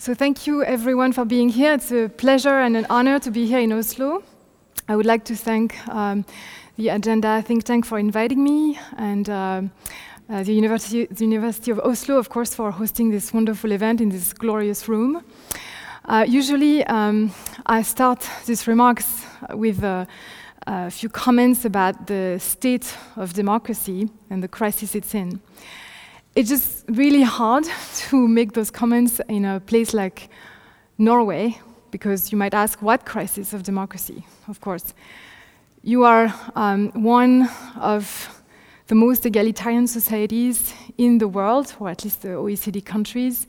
So thank you everyone for being here. It's a pleasure and an honor to be here in Oslo. I would like to thank um, the Agenda think tank for inviting me and uh, uh, the, University, the University of Oslo, of course, for hosting this wonderful event in this glorious room. Uh, usually, um, I start these remarks with a few comments about the state of democracy and the crisis it's in it's just really hard to make those comments in a place like Norway, because you might ask, what crisis of democracy? Of course. You are um, one of the most egalitarian societies in the world, or at least the OECD countries.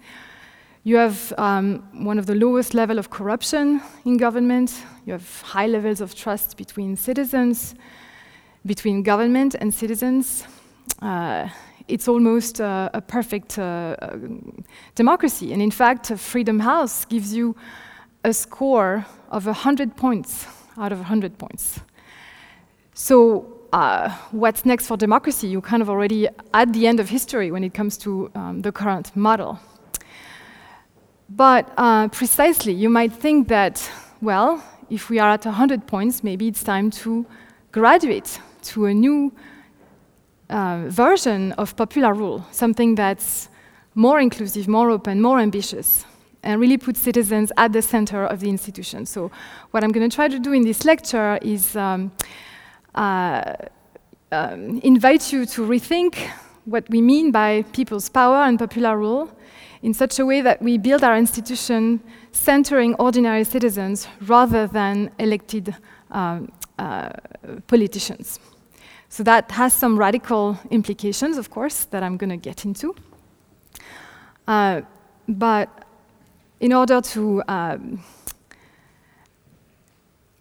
You have um, one of the lowest level of corruption in government. You have high levels of trust between citizens, between government and citizens. Uh, it's almost uh, a perfect uh, uh, democracy. And in fact, Freedom House gives you a score of 100 points out of 100 points. So, uh, what's next for democracy? You're kind of already at the end of history when it comes to um, the current model. But uh, precisely, you might think that, well, if we are at 100 points, maybe it's time to graduate to a new uh, version of popular rule, something that's more inclusive, more open, more ambitious, and really put citizens at the center of the institution. So, what I'm going to try to do in this lecture is um, uh, um, invite you to rethink what we mean by people's power and popular rule in such a way that we build our institution centering ordinary citizens rather than elected um, uh, politicians. So that has some radical implications, of course, that I'm going to get into. Uh, but in order to um,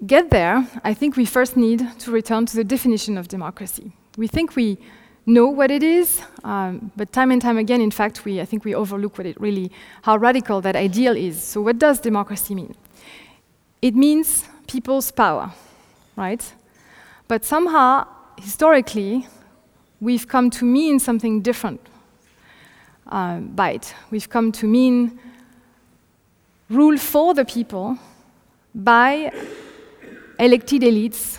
get there, I think we first need to return to the definition of democracy. We think we know what it is, um, but time and time again, in fact, we, I think we overlook what it really, how radical that ideal is. So, what does democracy mean? It means people's power, right? But somehow historically, we've come to mean something different uh, by it. We've come to mean rule for the people by elected elites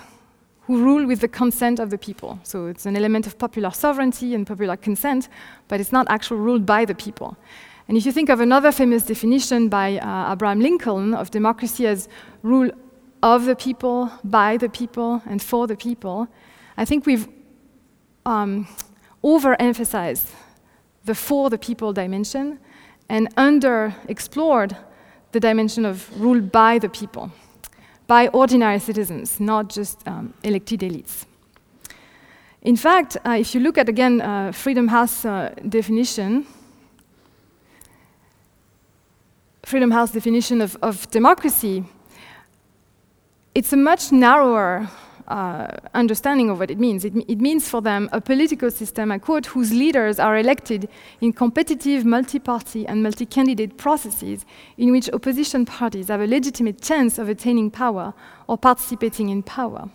who rule with the consent of the people. So it's an element of popular sovereignty and popular consent, but it's not actually ruled by the people. And if you think of another famous definition by uh, Abraham Lincoln of democracy as rule of the people, by the people, and for the people, I think we've um, overemphasized the for the people dimension and underexplored the dimension of rule by the people, by ordinary citizens, not just um, elected elites. In fact, uh, if you look at again uh, Freedom House uh, definition, Freedom House definition of, of democracy, it's a much narrower understanding of what it means. It, it, means for them a political system, I quote, whose leaders are elected in competitive multi party and multi candidate processes in which opposition parties have a legitimate chance of attaining power or participating in power.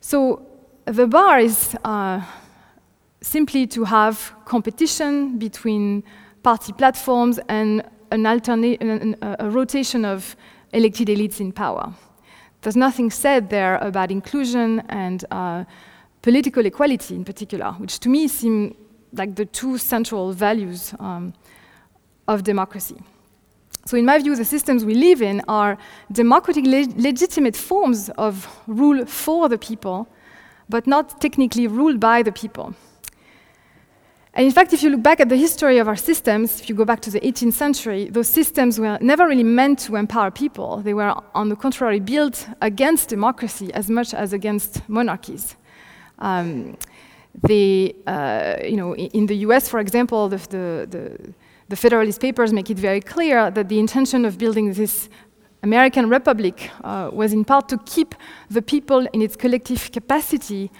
So the bar is uh, simply to have competition between party platforms and an alterna- an, a rotation of elected elites in power. There's nothing said there about inclusion and uh, political equality in particular, which to me seem like the two central values um, of democracy. So, in my view, the systems we live in are democratic le legitimate forms of rule for the people, but not technically ruled by the people. And in fact, if you look back at the history of our systems, if you go back to the 18th century, those systems were never really meant to empower people. They were, on the contrary, built against democracy as much as against monarchies. Um, uh, you know, in the US, for example, the, the, the, the Federalist Papers make it very clear that the intention of building this American Republic uh, was in part to keep the people in its collective capacity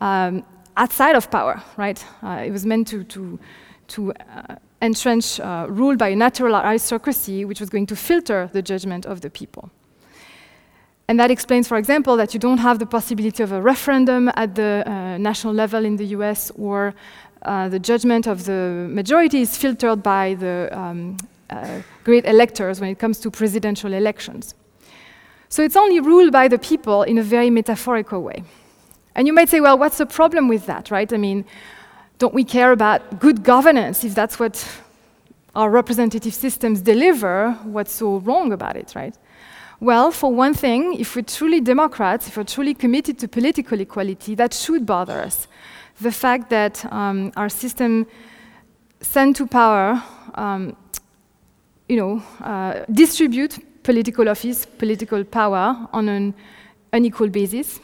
um, outside of power, right? Uh, it was meant to, to, to uh, entrench uh, rule by a natural aristocracy, which was going to filter the judgment of the people. And that explains, for example, that you don't have the possibility of a referendum at the uh, national level in the US, or uh, the judgment of the majority is filtered by the um, uh, great electors when it comes to presidential elections. So it's only ruled by the people in a very metaphorical way. And you might say, well, what's the problem with that, right? I mean, don't we care about good governance if that's what our representative systems deliver? What's so wrong about it, right? Well, for one thing, if we're truly Democrats, if we're truly committed to political equality, that should bother us. The fact that um, our system send to power, um, you know, uh, distribute political office, political power on an unequal basis,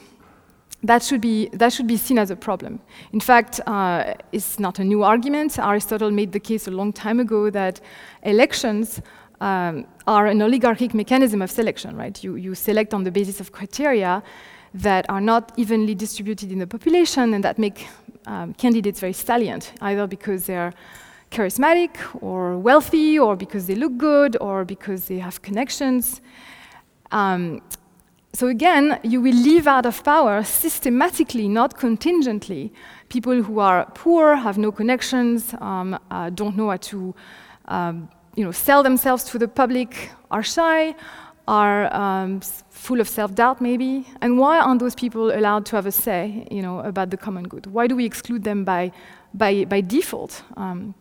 that should be, that should be seen as a problem. In fact, uh, it's not a new argument. Aristotle made the case a long time ago that elections um, are an oligarchic mechanism of selection, right? You, you select on the basis of criteria that are not evenly distributed in the population and that make um, candidates very salient, either because they're charismatic or wealthy or because they look good or because they have connections. Um, so again, you will leave out of power systematically, not contingently, people who are poor, have no connections, um, uh, don't know how to um, you know, sell themselves to the public, are shy, are um, full of self-doubt maybe. And why aren't those people allowed to have a say you know, about the common good? Why do we exclude them by, by, by default? Um,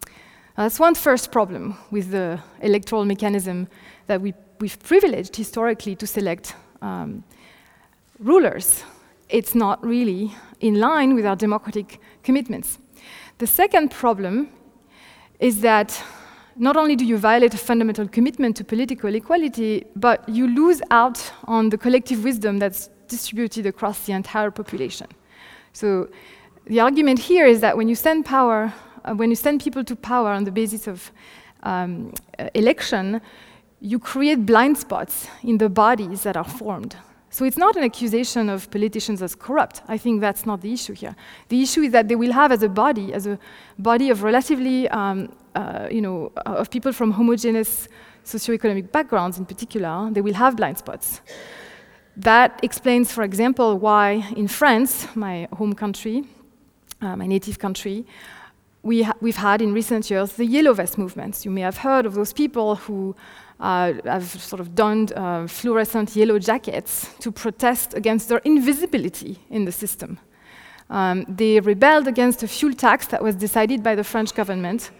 that's one first problem with the electoral mechanism that we, we've privileged historically to select um, rulers. It's not really in line with our democratic commitments. The second problem is that not only do you violate a fundamental commitment to political equality, but you lose out on the collective wisdom that's distributed across the entire population. So the argument here is that when you send power, uh, when you send people to power on the basis of um, uh, election, you create blind spots in the bodies that are formed. So it's not an accusation of politicians as corrupt. I think that's not the issue here. The issue is that they will have as a body, as a body of relatively, um, uh, you know, uh, of people from homogeneous socioeconomic backgrounds in particular, they will have blind spots. That explains, for example, why in France, my home country, uh, my native country, we ha we've had in recent years the yellow vest movements. You may have heard of those people who uh, have sort of donned uh, fluorescent yellow jackets to protest against their invisibility in the system. Um, they rebelled against a fuel tax that was decided by the French government.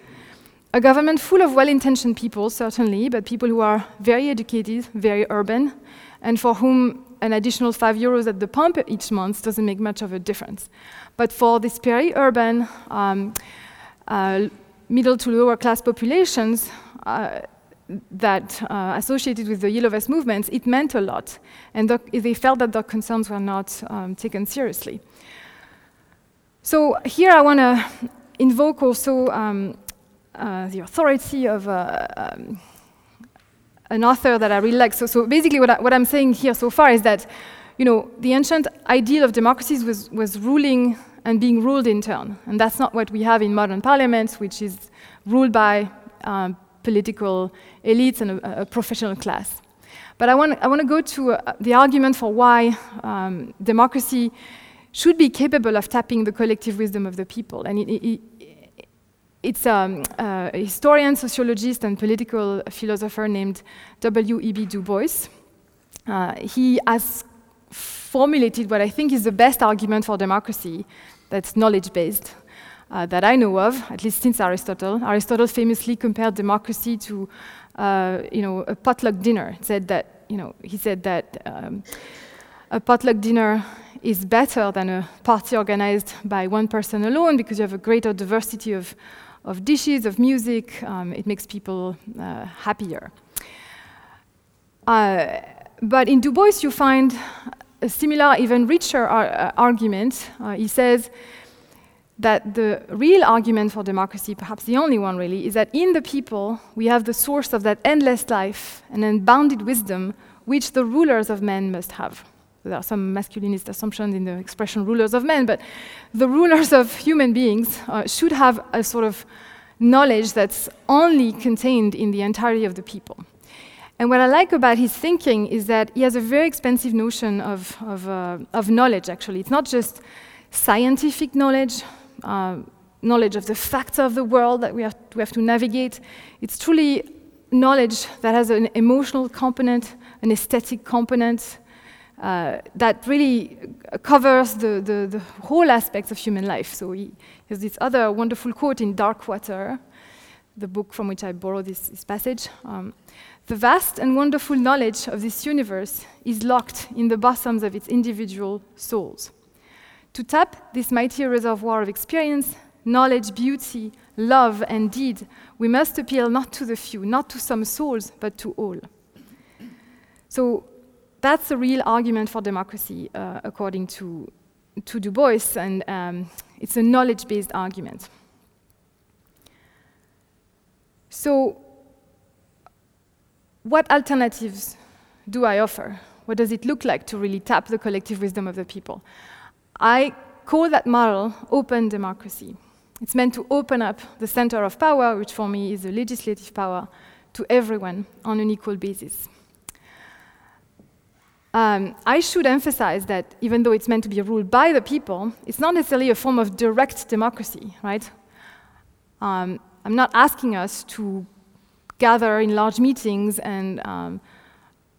A government full of well intentioned people, certainly, but people who are very educated, very urban, and for whom an additional five euros at the pump each month doesn't make much of a difference. But for this peri urban, um, uh, middle to lower class populations, uh, that uh, associated with the Yellow Vest movements, it meant a lot. And they felt that their concerns were not um, taken seriously. So here I want to invoke also um, uh, the authority of uh, um, an author that I really like. So, so basically what, I, I'm saying here so far is that you know, the ancient ideal of democracies was, was ruling and being ruled in turn. And that's not what we have in modern parliaments, which is ruled by um, political elites and a, a professional class. But I want, I want to go to uh, the argument for why um, democracy should be capable of tapping the collective wisdom of the people. And it, it, it's um, a historian, sociologist, and political philosopher named W.E.B. Du Bois. Uh, he has formulated what I think is the best argument for democracy that's knowledge based uh, that I know of, at least since Aristotle. Aristotle famously compared democracy to, uh, you know, a potluck dinner. Said that, you know, he said that um, a potluck dinner is better than a party organized by one person alone because you have a greater diversity of, of dishes, of music. Um, it makes people uh, happier. Uh, but in Du Bois, you find a similar, even richer ar uh, argument. Uh, he says that the real argument for democracy, perhaps the only one really, is that in the people we have the source of that endless life and unbounded wisdom which the rulers of men must have. There are some masculinist assumptions in the expression rulers of men, but the rulers of human beings uh, should have a sort of knowledge that's only contained in the entirety of the people. And what I like about his thinking is that he has a very expensive notion of, of, uh, of knowledge, actually. It's not just scientific knowledge, knowledge of the facts of the world that we have, we have to navigate. It's truly knowledge that has an emotional component, an aesthetic component, uh, that really covers the, the, the, whole aspects of human life. So he has this other wonderful quote in Darkwater, the book from which I borrowed this, this passage. Um, the vast and wonderful knowledge of this universe is locked in the bosoms of its individual souls. To tap this mighty reservoir of experience, knowledge, beauty, love, and deed, we must appeal not to the few, not to some souls, but to all. So that's a real argument for democracy, uh, according to, to Du Bois, and um, it's a knowledge based argument. So, what alternatives do I offer? What does it look like to really tap the collective wisdom of the people? I call that model open democracy. It's meant to open up the center of power, which for me is the legislative power, to everyone on an equal basis. Um, I should emphasize that even though it's meant to be ruled by the people, it's not necessarily a form of direct democracy, right? Um, I'm not asking us to gather in large meetings and um,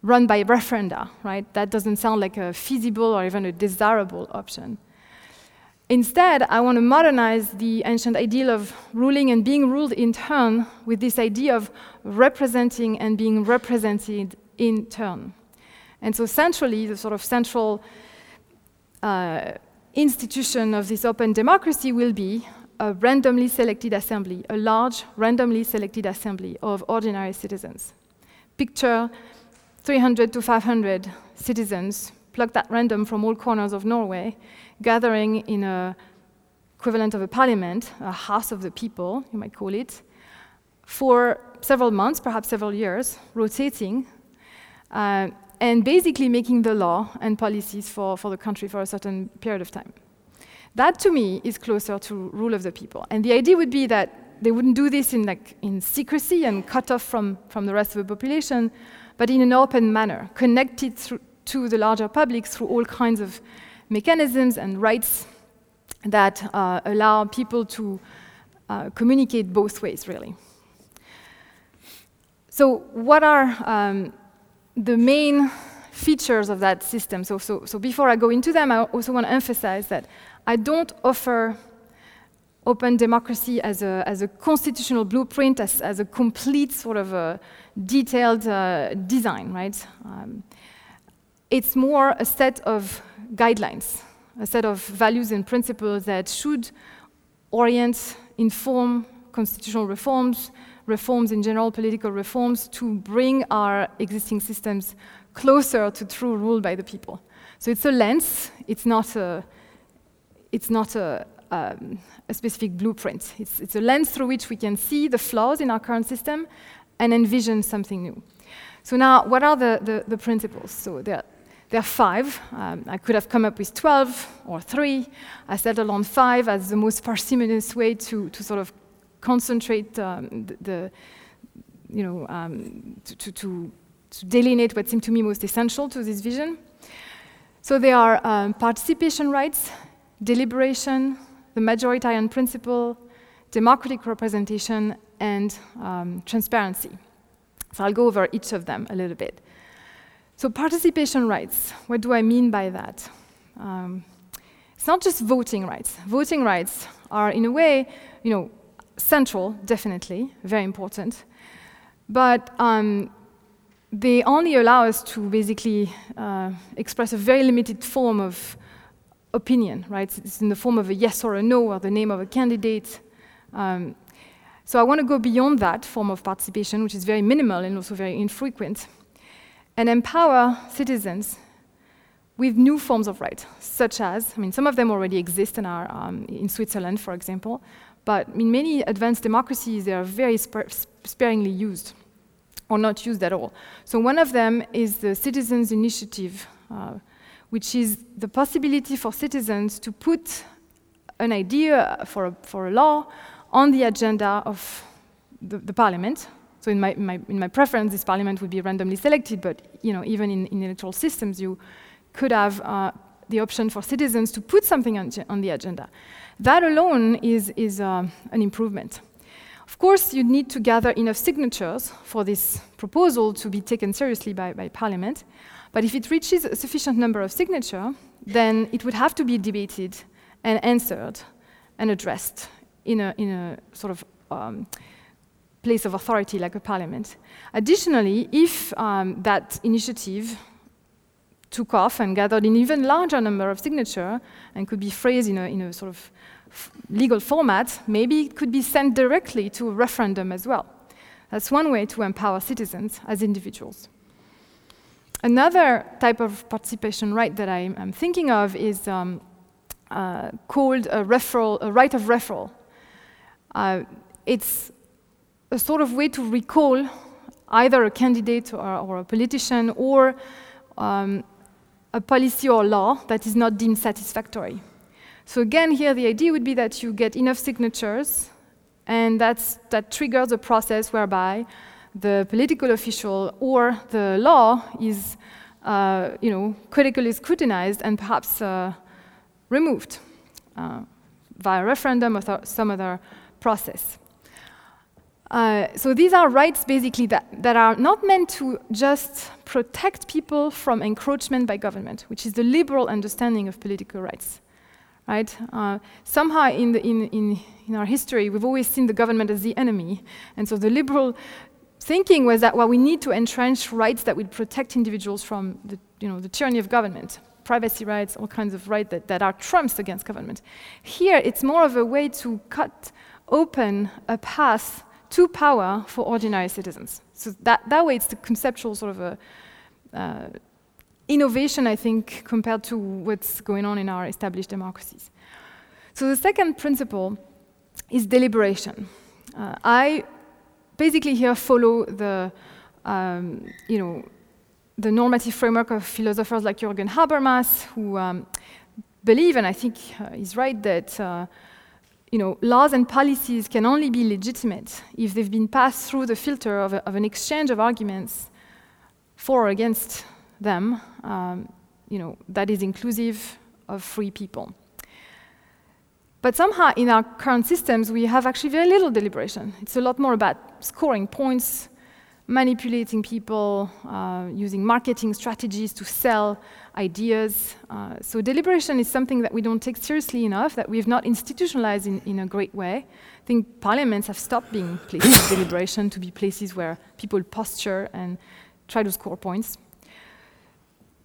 run by referenda, right? That doesn't sound like a feasible or even a desirable option. Instead, I want to modernize the ancient ideal of ruling and being ruled in turn with this idea of representing and being represented in turn. And so, centrally, the sort of central uh, institution of this open democracy will be a randomly selected assembly, a large, randomly selected assembly of ordinary citizens. Picture 300 to 500 citizens, plucked at random from all corners of Norway, gathering in a equivalent of a parliament, a house of the people, you might call it, for several months, perhaps several years, rotating. Uh, and basically making the law and policies for, for the country for a certain period of time. That to me is closer to rule of the people. And the idea would be that they wouldn't do this in, like, in secrecy and cut off from, from the rest of the population, but in an open manner, connected to the larger public through all kinds of mechanisms and rights that uh, allow people to uh, communicate both ways, really. So, what are um, the main features of that system. So, so, so before I go into them, I also want to emphasize that I don't offer open democracy as a, as a constitutional blueprint, as, as a complete sort of a detailed uh, design, right? Um, it's more a set of guidelines, a set of values and principles that should orient, inform constitutional reforms, reforms in general, political reforms, to bring our existing systems closer to true rule by the people. So it's a lens, it's not a, it's not a, um, a specific blueprint. It's, it's a lens through which we can see the flaws in our current system and envision something new. So now, what are the, the, the principles? So there, there are five. Um, I could have come up with 12 or three. I settled on five as the most parsimonious way to, to sort of concentrate um, the, the, you know, um, to, to, to, delineate what seemed to me most essential to this vision. So there are um, participation rights, deliberation, the majoritarian principle, democratic representation, and um, transparency. So I'll go over each of them a little bit. So participation rights, what do I mean by that? Um, it's not just voting rights. Voting rights are, in a way, you know, central, definitely, very important. But um, they only allow us to basically uh, express a very limited form of opinion, right? It's in the form of a yes or a no or the name of a candidate. Um, so I want to go beyond that form of participation, which is very minimal and also very infrequent, and empower citizens with new forms of right, such as, I mean, some of them already exist um, in Switzerland, for example, but in many advanced democracies, they are very sparingly used or not used at all. So one of them is the Citizens Initiative, uh, which is the possibility for citizens to put an idea for a, for a law on the agenda of the, the parliament. So in my, my, in my preference, this parliament would be randomly selected, but you know, even in, in electoral systems, you could have uh, the option for citizens to put something on, on the agenda. That alone is, is uh, an improvement. Of course, you need to gather enough signatures for this proposal to be taken seriously by, by Parliament. But if it reaches a sufficient number of signatures, then it would have to be debated and answered and addressed in a, in a sort of um, place of authority like a parliament. Additionally, if um, that initiative took off and gathered an even larger number of signatures and could be phrased in a, in a sort of legal format, maybe it could be sent directly to a referendum as well. That's one way to empower citizens as individuals. Another type of participation right that I'm, I'm thinking of is um, uh, called a, referral, a right of referral. Uh, it's a sort of way to recall either a candidate or, or a politician or um, a policy or law that is not deemed satisfactory. So again, here the idea would be that you get enough signatures, and that's, that triggers a process whereby the political official or the law is, uh, you know, critically scrutinized and perhaps uh, removed uh, via referendum or some other process. Uh, so these are rights basically that, that are not meant to just protect people from encroachment by government, which is the liberal understanding of political rights. Right? Uh, somehow in, the, in, in, in our history, we've always seen the government as the enemy. And so the liberal thinking was that, well, we need to entrench rights that would protect individuals from the, you know, the tyranny of government, privacy rights, all kinds of rights that, that are trumps against government. Here, it's more of a way to cut open a path to power for ordinary citizens. So that, that way, it's the conceptual sort of a uh, innovation, I think, compared to what's going on in our established democracies. So the second principle is deliberation. Uh, I basically here follow the, um, you know, the normative framework of philosophers like Jürgen Habermas, who um, believe, and I think uh, he's right, that uh, you know, laws and policies can only be legitimate if they've been passed through the filter of, a, of an exchange of arguments for or against them, um, you know, that is inclusive of free people. But somehow in our current systems, we have actually very little deliberation. It's a lot more about scoring points, manipulating people, uh, using marketing strategies to sell ideas. Uh, so deliberation is something that we don't take seriously enough, that we have not institutionalized in, in a great way. I think parliaments have stopped being places of deliberation to be places where people posture and try to score points.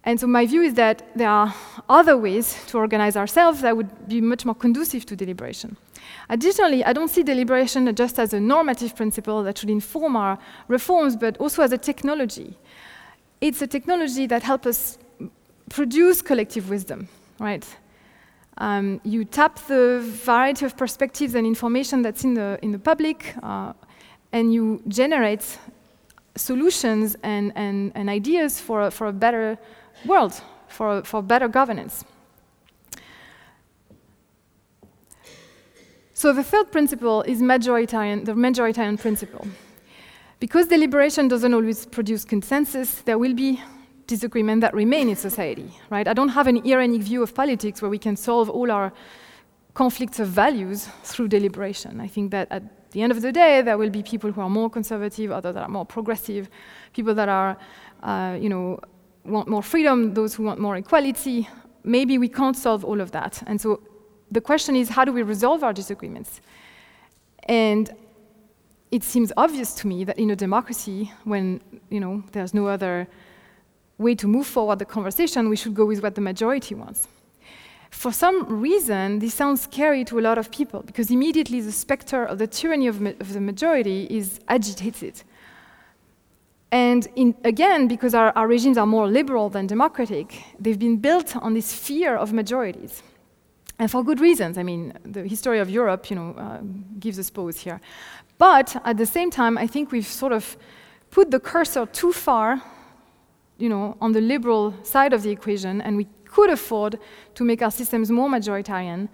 And so my view is that there are other ways to organize ourselves that would be much more conducive to deliberation. Additionally, I don't see deliberation just as a normative principle that should inform our reforms, but also as a technology. It's a technology that helps us produce collective wisdom, right? Um, you tap the variety of perspectives and information that's in the, in the public, uh, and you generate solutions and, and, and ideas for, for a better world for, for better governance. So the third principle is majoritarian, the majoritarian principle. Because deliberation doesn't always produce consensus, there will be disagreement that remain in society, right? I don't have an ironic view of politics where we can solve all our conflicts of values through deliberation. I think that at the end of the day, there will be people who are more conservative, others that are more progressive, people that are, uh, you know, want more freedom, those who want more equality. Maybe we can't solve all of that. And so the question is, how do we resolve our disagreements? And it seems obvious to me that in a democracy, when you know there's no other way to move forward the conversation, we should go with what the majority wants. For some reason, this sounds scary to a lot of people because immediately the specter of the tyranny of, of the majority is agitated. And in, again, because our, our, regimes are more liberal than democratic, they've been built on this fear of majorities. And for good reasons. I mean, the history of Europe, you know, uh, gives us pause here. But at the same time, I think we've sort of put the cursor too far, you know, on the liberal side of the equation, and we could afford to make our systems more majoritarian,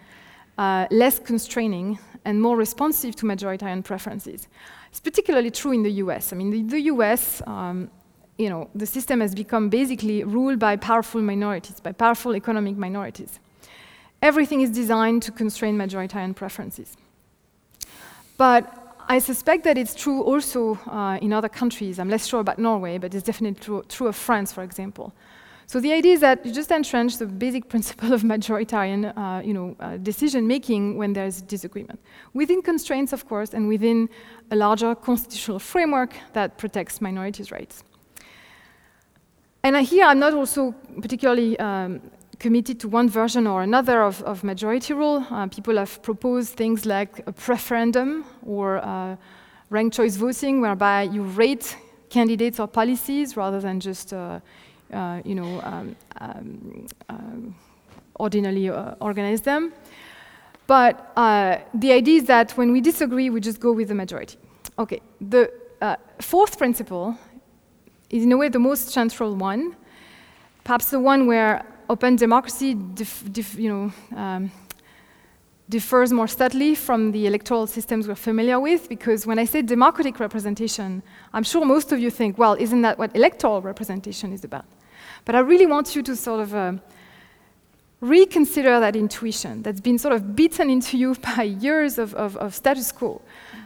uh, less constraining, and more responsive to majoritarian preferences. It's particularly true in the US. I mean, the, the US, um, you know, the system has become basically ruled by powerful minorities, by powerful economic minorities. Everything is designed to constrain majoritarian preferences. But I suspect that it's true also uh, in other countries. I'm less sure about Norway, but it's definitely true, true of France, for example. So the idea is that you just entrench the basic principle of majoritarian uh, you know, uh, decision making when there's disagreement, within constraints, of course, and within a larger constitutional framework that protects minorities' rights. And here I'm not also particularly um, committed to one version or another of, of majority rule. Uh, people have proposed things like a preferendum or uh, ranked choice voting, whereby you rate candidates or policies rather than just uh, you know, um, um, um ordinarily uh, organize them. But uh, the idea is that when we disagree, we just go with the majority. Okay, the fourth principle is in a way the most central one, perhaps the one where open democracy you know, um, differs more subtly from the electoral systems we're familiar with, because when I say democratic representation, I'm sure most of you think, well, isn't that what electoral representation is about? But I really want you to sort of uh, reconsider that intuition that's been sort of beaten into you by years of, of, of status quo.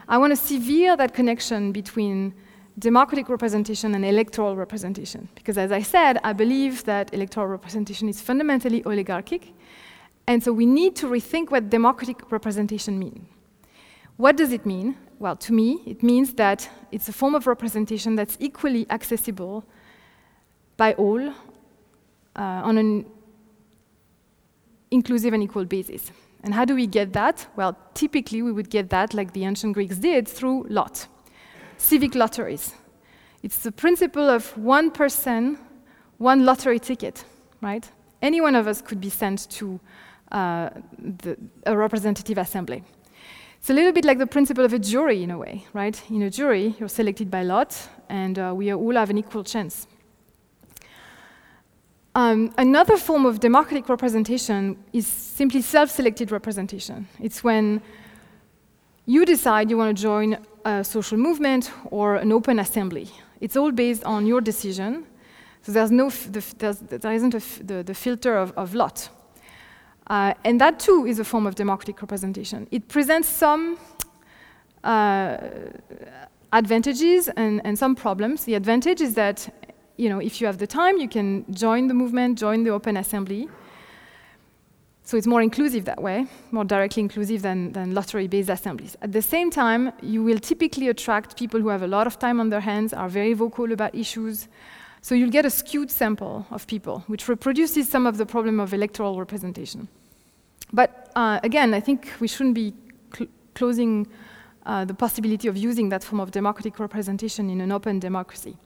I want to sever that connection between democratic representation and electoral representation. Because as I said, I believe that electoral representation is fundamentally oligarchic. And so we need to rethink what democratic representation means. What does it mean? Well, to me, it means that it's a form of representation that's equally accessible by all on an inclusive and equal basis. And how do we get that? Well, typically we would get that, like the ancient Greeks did, through lot, civic lotteries. It's the principle of one person, one lottery ticket, right? Any one of us could be sent to uh, the, a representative assembly. It's a little bit like the principle of a jury in a way, right? In a jury, you're selected by lot, and uh, we all have an equal chance. Um, another form of democratic representation is simply self selected representation. It's when you decide you want to join a social movement or an open assembly. It's all based on your decision. So there's no the, there's, there isn't the, the, filter of, of lot. Uh, and that too is a form of democratic representation. It presents some uh, advantages and, and some problems. The advantage is that you know, if you have the time, you can join the movement, join the Open Assembly. So it's more inclusive that way, more directly inclusive than, than lottery-based assemblies. At the same time, you will typically attract people who have a lot of time on their hands, are very vocal about issues. So you'll get a skewed sample of people, which reproduces some of the problem of electoral representation. But uh, again, I think we shouldn't be cl closing uh, the possibility of using that form of democratic representation in an open democracy.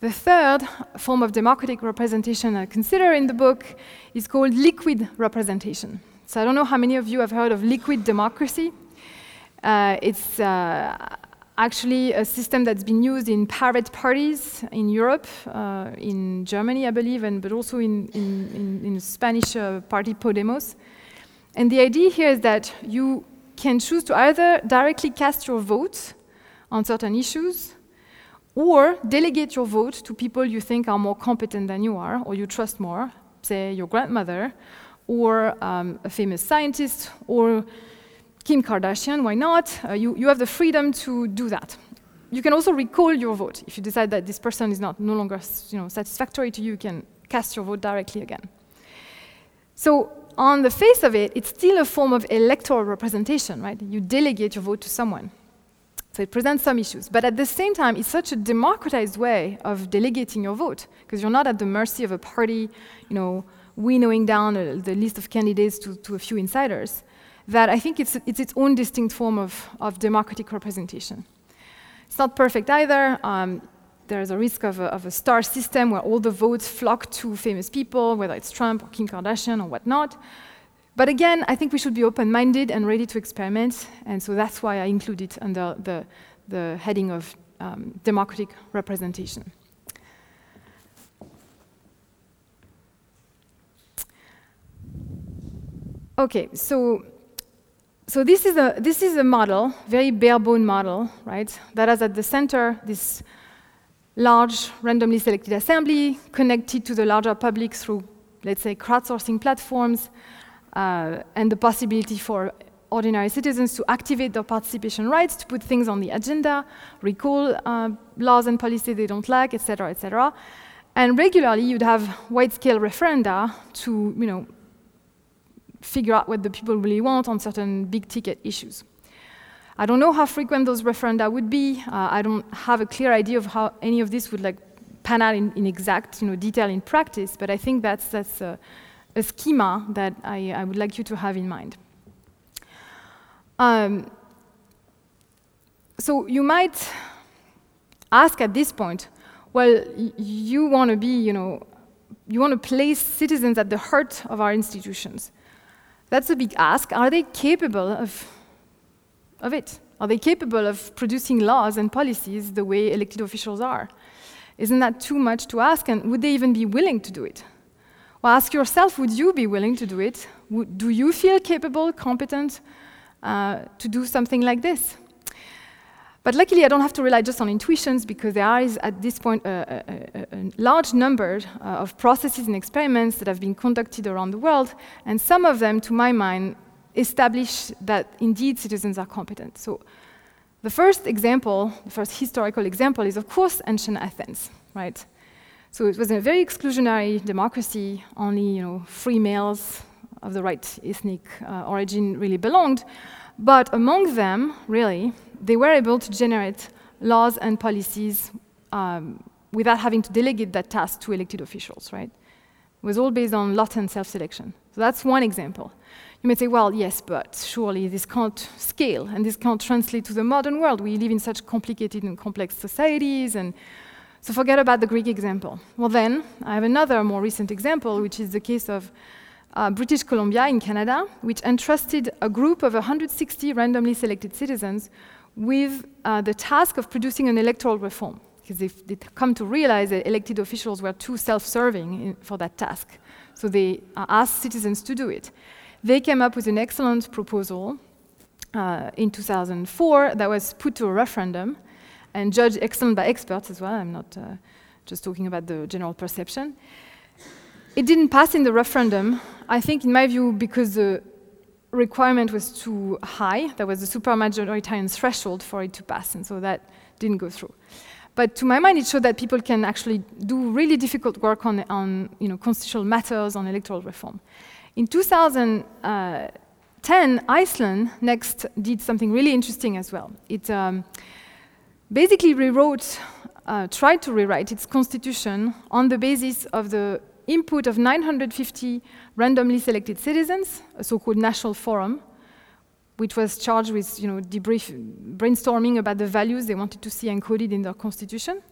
The third form of democratic representation I consider in the book is called liquid representation. So I don't know how many of you have heard of liquid democracy. Uh, it's uh, actually a system that's been used in pirate parties in Europe, uh, in Germany, I believe, and but also in, in, in, in Spanish uh, party Podemos. And the idea here is that you can choose to either directly cast your vote on certain issues or delegate your vote to people you think are more competent than you are or you trust more, say your grandmother, or um, a famous scientist, or Kim Kardashian, why not? Uh, you, you have the freedom to do that. You can also recall your vote. If you decide that this person is not no longer you know, satisfactory to you, you can cast your vote directly again. So on the face of it, it's still a form of electoral representation, right? You delegate your vote to someone. So it presents some issues. But at the same time, it's such a democratized way of delegating your vote because you're not at the mercy of a party, you know, winnowing down a, the list of candidates to, to, a few insiders, that I think it's, it's its own distinct form of, of democratic representation. It's not perfect either. Um, there's a risk of a, of a, star system where all the votes flock to famous people, whether it's Trump or Kim Kardashian or whatnot. But again, I think we should be open minded and ready to experiment, and so that's why I include it under the, the heading of um, democratic representation. Okay, so so this is a this is a model, very bare bone model, right? That has at the center this large randomly selected assembly connected to the larger public through, let's say, crowdsourcing platforms, and the possibility for ordinary citizens to activate their participation rights, to put things on the agenda, recall uh, laws and policies they don't like, etc., etc. And regularly, you'd have wide-scale referenda to, you know, figure out what the people really want on certain big-ticket issues. I don't know how frequent those referenda would be. Uh, I don't have a clear idea of how any of this would like pan out in, in exact, you know, detail in practice. But I think that's that's a, a schema that I, I would like you to have in mind. Um, so you might ask at this point, well, you want to be, you know, you want to place citizens at the heart of our institutions. That's a big ask. Are they capable of, of it? Are they capable of producing laws and policies the way elected officials are? Isn't that too much to ask? And would they even be willing to do it? Well, ask yourself would you be willing to do it? Do you feel capable, competent, uh, to do something like this. But luckily, I don't have to rely just on intuitions because there is, at this point, a, a, a large number uh, of processes and experiments that have been conducted around the world, and some of them, to my mind, establish that indeed citizens are competent. So, the first example, the first historical example, is of course ancient Athens, right? So it was a very exclusionary democracy. Only, you know, free males of the right ethnic uh, origin really belonged. But among them, really, they were able to generate laws and policies um, without having to delegate that task to elected officials, right? It was all based on lot and self selection. So that's one example. You may say, well, yes, but surely this can't scale and this can't translate to the modern world. We live in such complicated and complex societies, and so forget about the Greek example. Well, then, I have another more recent example, which is the case of uh, British Columbia in Canada, which entrusted a group of 160 randomly selected citizens with uh, the task of producing an electoral reform, because they've, they've, come to realize that elected officials were too self-serving for that task. So they uh, asked citizens to do it. They came up with an excellent proposal uh, in 2004 that was put to a referendum and judged excellent by experts as well. I'm not uh, just talking about the general perception. It didn't pass in the referendum, I think, in my view, because the requirement was too high. There was a supermajoritarian threshold for it to pass, and so that didn't go through. But to my mind, it showed that people can actually do really difficult work on, on you know, constitutional matters, on electoral reform. In 2010, Iceland next did something really interesting as well. It um, basically rewrote, uh, tried to rewrite its constitution on the basis of the input of 950 randomly selected citizens, a so-called national forum, which was charged with you know, debrief, brainstorming about the values they wanted to see encoded in their constitution.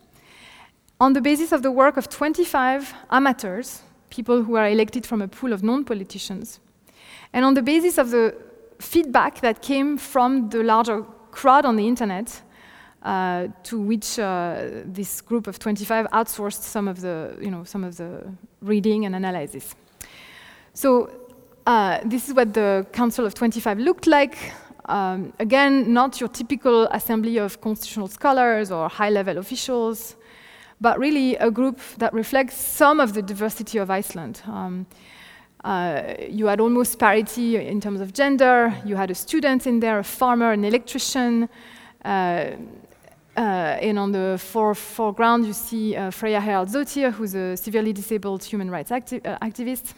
On the basis of the work of 25 amateurs, people who are elected from a pool of non-politicians, and on the basis of the feedback that came from the larger crowd on the internet, uh, to which uh, this group of 25 outsourced some of the, you know, some of the reading and analysis. So uh, this is what the Council of 25 looked like. Um, again, not your typical assembly of constitutional scholars or high-level officials, but really a group that reflects some of the diversity of Iceland. Um, uh, you had almost parity in terms of gender. You had a student in there, a farmer, an electrician, uh, uh, and on the fore foreground, you see uh, Freyja Haraldsdottir, who's a severely disabled human rights acti uh, activist.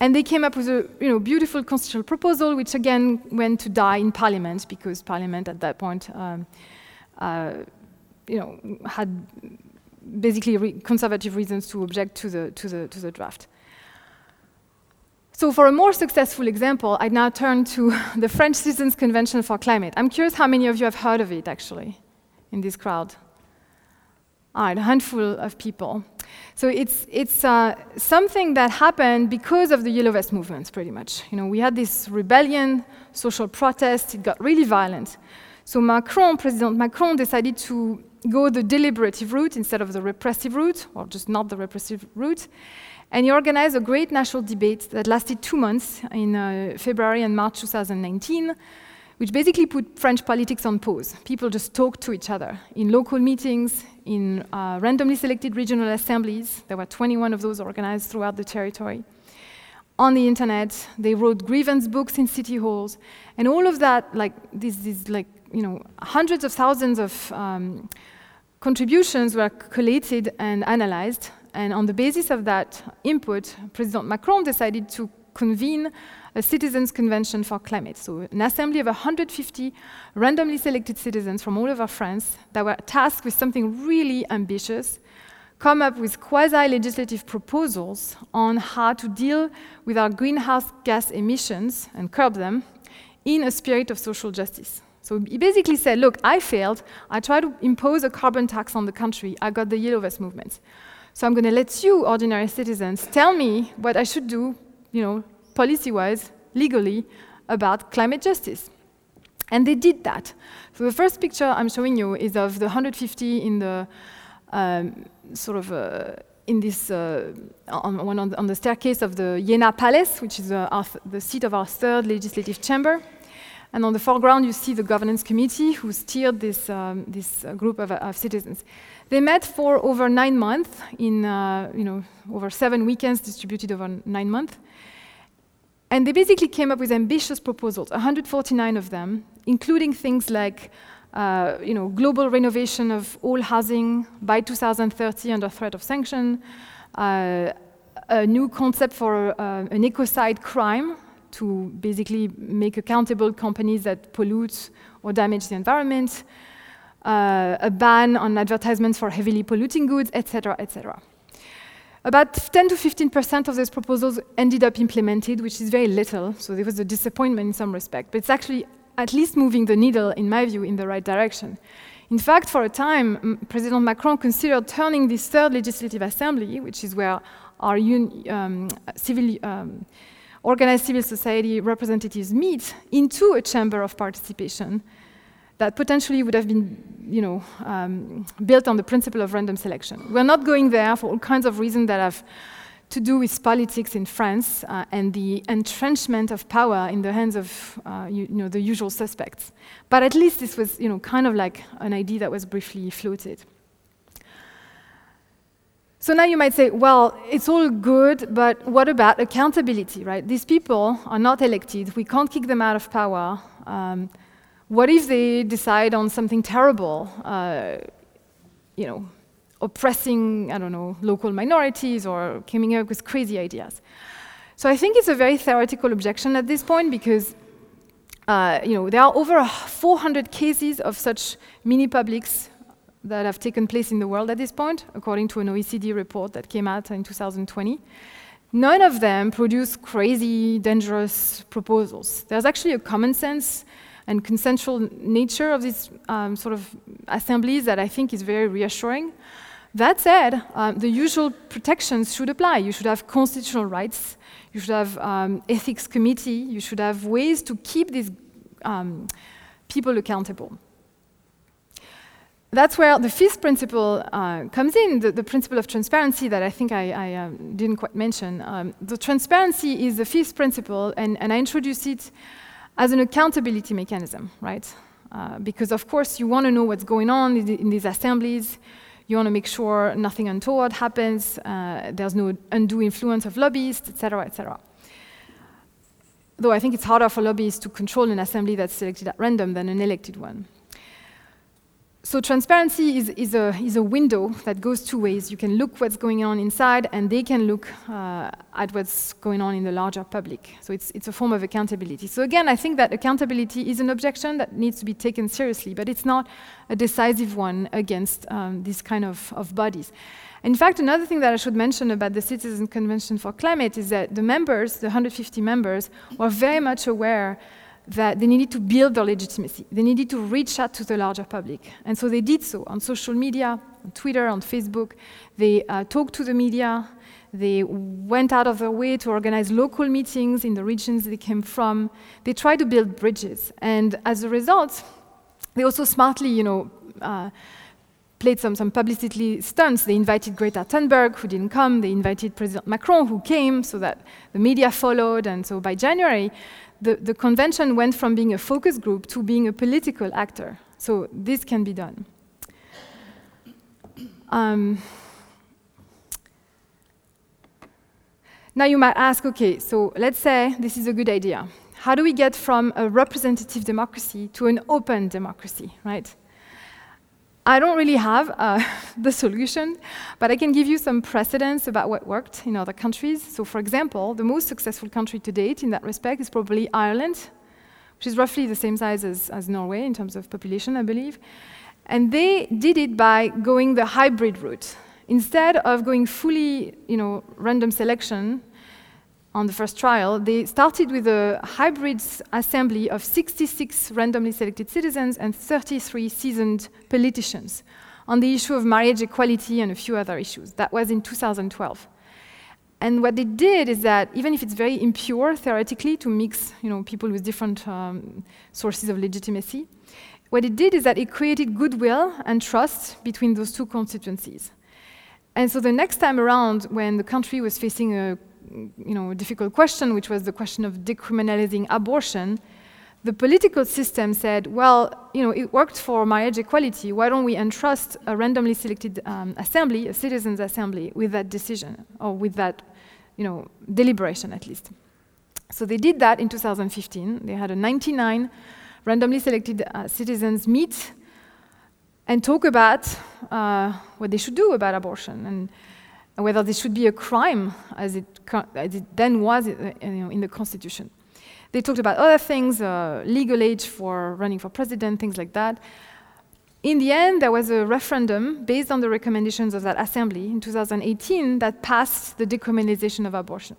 And they came up with a you know, beautiful constitutional proposal, which again went to die in Parliament because Parliament at that point um, uh, you know, had basically re conservative reasons to object to the, to the, to the draft. So for a more successful example, I'd now turn to the French Citizens Convention for Climate. I'm curious how many of you have heard of it, actually, in this crowd. All right, a handful of people. So it's, it's uh, something that happened because of the Yellow Vest movements, pretty much. You know, we had this rebellion, social protest, it got really violent. So Macron, President Macron, decided to go the deliberative route instead of the repressive route, or just not the repressive route. And he organized a great national debate that lasted two months in uh, February and March 2019, which basically put French politics on pause. People just talked to each other in local meetings, in uh, randomly selected regional assemblies. There were 21 of those organized throughout the territory. on the internet. They wrote grievance books in city halls, and all of that, like these, these like you know, hundreds of thousands of um, contributions were collated and analyzed. And on the basis of that input, President Macron decided to convene a citizens' convention for climate. So, an assembly of 150 randomly selected citizens from all over France that were tasked with something really ambitious come up with quasi legislative proposals on how to deal with our greenhouse gas emissions and curb them in a spirit of social justice. So he basically said, Look, I failed. I tried to impose a carbon tax on the country. I got the Yellow Vest movement. So I'm going to let you, ordinary citizens, tell me what I should do, you know, policy wise, legally, about climate justice. And they did that. So the first picture I'm showing you is of the 150 in the um, sort of uh, in this uh, on, on, on, the staircase of the Iéna Palace, which is uh, the seat of our third legislative chamber. And on the foreground, you see the governance committee who steered this, um, this uh, group of, of, citizens. They met for over nine months, in uh, you know, over seven weekends distributed over nine months. And they basically came up with ambitious proposals, 149 of them, including things like uh, you know, global renovation of all housing by 2030 under threat of sanction, uh, a new concept for uh, an ecocide crime to basically make accountable companies that pollute or damage the environment, a ban on advertisements for heavily polluting goods, etc., etc. About 10 to 15 percent of those proposals ended up implemented, which is very little, so there was a disappointment in some respect, but it's actually at least moving the needle, in my view, in the right direction. In fact, for a time, President Macron considered turning this third legislative assembly, which is where our um, civil, um, organized civil society representatives meet, into a chamber of participation that potentially would have been you know, um, built on the principle of random selection. We're not going there for all kinds of reasons that have to do with politics in France uh, and the entrenchment of power in the hands of uh, you, you, know, the usual suspects. But at least this was you know, kind of like an idea that was briefly floated. So now you might say, well, it's all good, but what about accountability, right? These people are not elected. We can't kick them out of power. Um, what if they decide on something terrible? Uh, you know, oppressing, I don't know, local minorities or coming up with crazy ideas. So I think it's a very theoretical objection at this point because uh, you know, there are over 400 cases of such mini publics that have taken place in the world at this point, according to an OECD report that came out in 2020. None of them produce crazy, dangerous proposals. There's actually a common sense and consensual nature of these um, sort of assemblies that I think is very reassuring. That said, um, the usual protections should apply. You should have constitutional rights, you should have um, ethics committee, you should have ways to keep these um, people accountable. That's where the fifth principle uh, comes in, the, the, principle of transparency that I think I, I uh, didn't quite mention. Um, the transparency is the fifth principle, and, and I introduce it as an accountability mechanism, right? Uh, because of course you want to know what's going on in, in these assemblies. You want to make sure nothing untoward happens, uh, there's no undue influence of lobbyists, etc., etc. Though I think it's harder for lobbyists to control an assembly that's selected at random than an elected one. So transparency is, is, a, is a window that goes two ways. You can look what's going on inside, and they can look uh, at what's going on in the larger public. So it's, it's a form of accountability. So again, I think that accountability is an objection that needs to be taken seriously, but it's not a decisive one against um, these kind of, of bodies. In fact, another thing that I should mention about the Citizen Convention for Climate is that the members, the 150 members, were very much aware that they needed to build their legitimacy. They needed to reach out to the larger public. And so they did so on social media, on Twitter, on Facebook. They uh, talked to the media. They went out of their way to organize local meetings in the regions they came from. They tried to build bridges. And as a result, they also smartly, you know, uh, played some, some publicity stunts. They invited Greta Thunberg, who didn't come. They invited President Macron, who came, so that the media followed. And so by January, the, the convention went from being a focus group to being a political actor. So this can be done. Um, Now you might ask, okay, so let's say this is a good idea. How do we get from a representative democracy to an open democracy, right? I don't really have uh, the solution, but I can give you some precedents about what worked in other countries. So, for example, the most successful country to date in that respect is probably Ireland, which is roughly the same size as, as Norway in terms of population, I believe. And they did it by going the hybrid route. Instead of going fully, you know, random selection, on the first trial, they started with a hybrid assembly of 66 randomly selected citizens and 33 seasoned politicians on the issue of marriage equality and a few other issues. That was in 2012. And what they did is that, even if it's very impure theoretically to mix you know, people with different um, sources of legitimacy, what it did is that it created goodwill and trust between those two constituencies. And so the next time around, when the country was facing a you know, difficult question, which was the question of decriminalizing abortion, the political system said, well, you know, it worked for marriage equality. Why don't we entrust a randomly selected um, assembly, a citizens' assembly, with that decision or with that, you know, deliberation at least? So they did that in 2015. They had a 99 randomly selected uh, citizens meet and talk about uh, what they should do about abortion. And whether this should be a crime as it, as it then was uh, you know, in the Constitution. They talked about other things, uh, legal age for running for president, things like that. In the end, there was a referendum based on the recommendations of that assembly in 2018 that passed the decriminalization of abortion.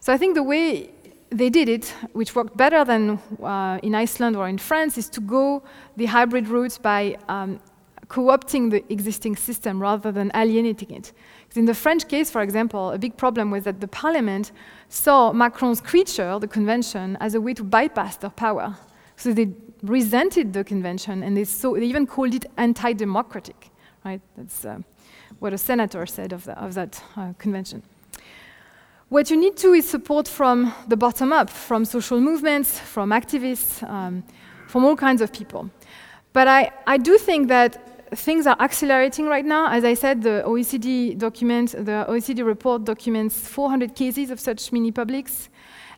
So I think the way they did it, which worked better than uh, in Iceland or in France, is to go the hybrid route by um, co-opting the existing system rather than alienating it. In the French case, for example, a big problem was that the parliament saw Macron's creature, the convention, as a way to bypass their power. So they resented the convention and they, saw, they even called it anti democratic. Right? That's uh, what a senator said of, the, of that uh, convention. What you need to is support from the bottom up, from social movements, from activists, um, from all kinds of people. But I, I do think that things are accelerating right now. As I said, the OECD document, the OECD report documents 400 cases of such mini publics.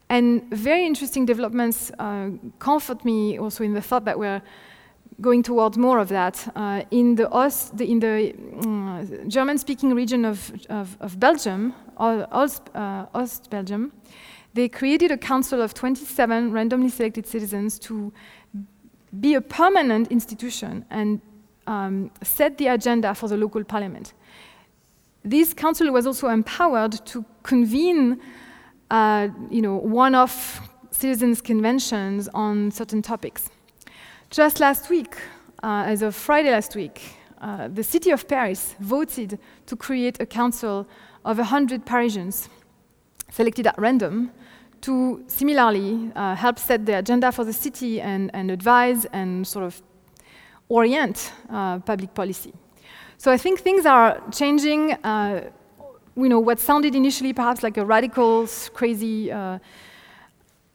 And very interesting developments uh, comfort me also in the thought that we're going towards more of that. Uh, in the, Ost, the, in the uh, German-speaking region of, of, of Belgium, Ost, uh, Ost Belgium, they created a council of 27 randomly selected citizens to be a permanent institution and um, set the agenda for the local parliament. This council was also empowered to convene, uh, you know, one-off citizens' conventions on certain topics. Just last week, uh, as of Friday last week, uh, the city of Paris voted to create a council of 100 Parisians selected at random to similarly uh, help set the agenda for the city and, and advise and sort of orient uh, public policy. So I think things are changing. Uh, you know, what sounded initially perhaps like a radical, crazy, uh,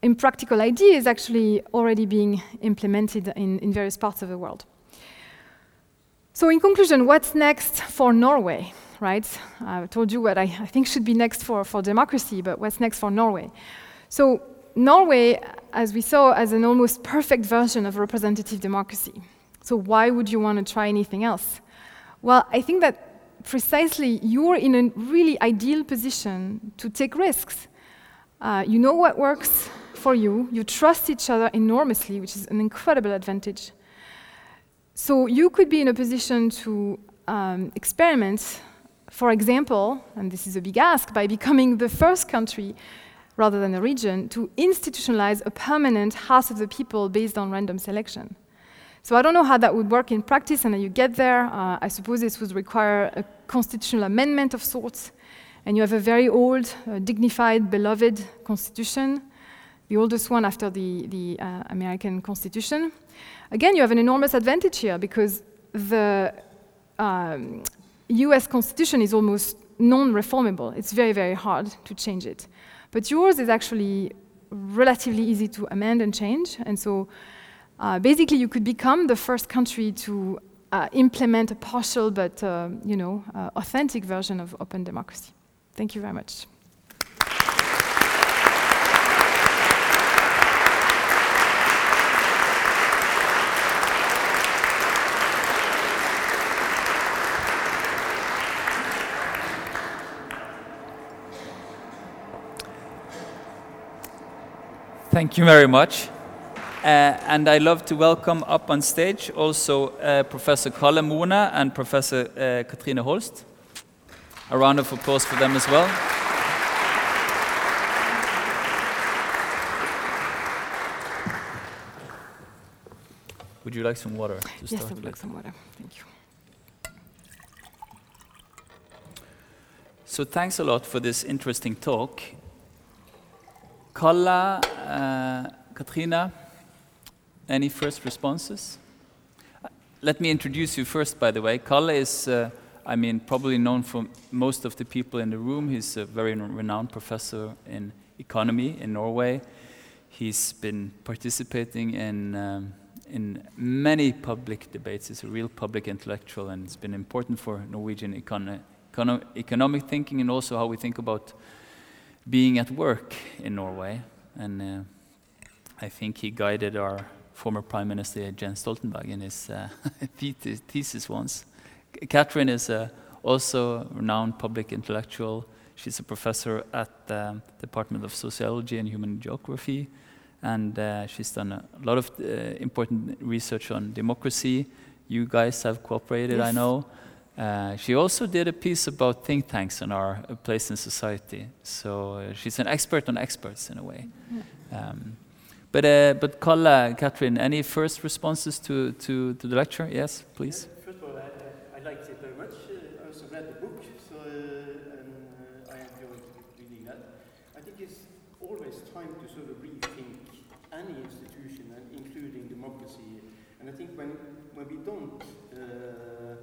impractical idea is actually already being implemented in, in various parts of the world. So in conclusion, what's next for Norway, right? I told you what I, I think should be next for, for democracy, but what's next for Norway? So Norway, as we saw, as an almost perfect version of representative democracy. So why would you want to try anything else? Well, I think that precisely you're in a really ideal position to take risks. Uh, you know what works for you, you trust each other enormously, which is an incredible advantage. So you could be in a position to um, experiment, for example, and this is a big ask, by becoming the first country rather than a region to institutionalize a permanent House of the People based on random selection. So I don't know how that would work in practice and you get there. Uh, I suppose this would require a constitutional amendment of sorts. And you have a very old, uh, dignified, beloved constitution, the oldest one after the, the uh, American Constitution. Again, you have an enormous advantage here because the um, US Constitution is almost non reformable. It's very, very hard to change it. But yours is actually relatively easy to amend and change. And so uh, basically, you could become the first country to uh, implement a partial but uh, you know, uh, authentic version of open democracy. Thank you very much. Thank you very much. Uh, and I love to welcome up on stage also uh, Professor Kalle Moene and Professor uh, Cathrine Holst. A round of applause for them as well. Would you like some water? To yes, start I would with? like some water. Thank you. So thanks a lot for this interesting talk. Kalle, uh, Katrina, any first responses? Let me introduce you first, by the way. Kalle is, uh, I mean, probably known for most of the people in the room. He's a very renowned professor in economy in Norway. He's been participating in, um, in many public debates. He's a real public intellectual, and it's been important for Norwegian econo- econo- economic thinking and also how we think about being at work in Norway. And uh, I think he guided our former Prime Minister Jens Stoltenberg in his uh, thesis once. Catherine is uh, also a renowned public intellectual. She's a professor at the Department of Sociology and Human Geography, and uh, she's done a lot of uh, important research on democracy. You guys have cooperated, I know. Uh, she also did a piece about think tanks and our place in society. So uh, she's an expert on experts in a way. Um, but uh, but Kalle, Catherine, any first responses to, to, to the lecture? Yes, please. First of all, I, I, liked it very much. Uh, I also read the book, so uh, and uh, I enjoyed reading that. I think it's always time to sort of rethink any institution, and including democracy. And I think when when we don't uh,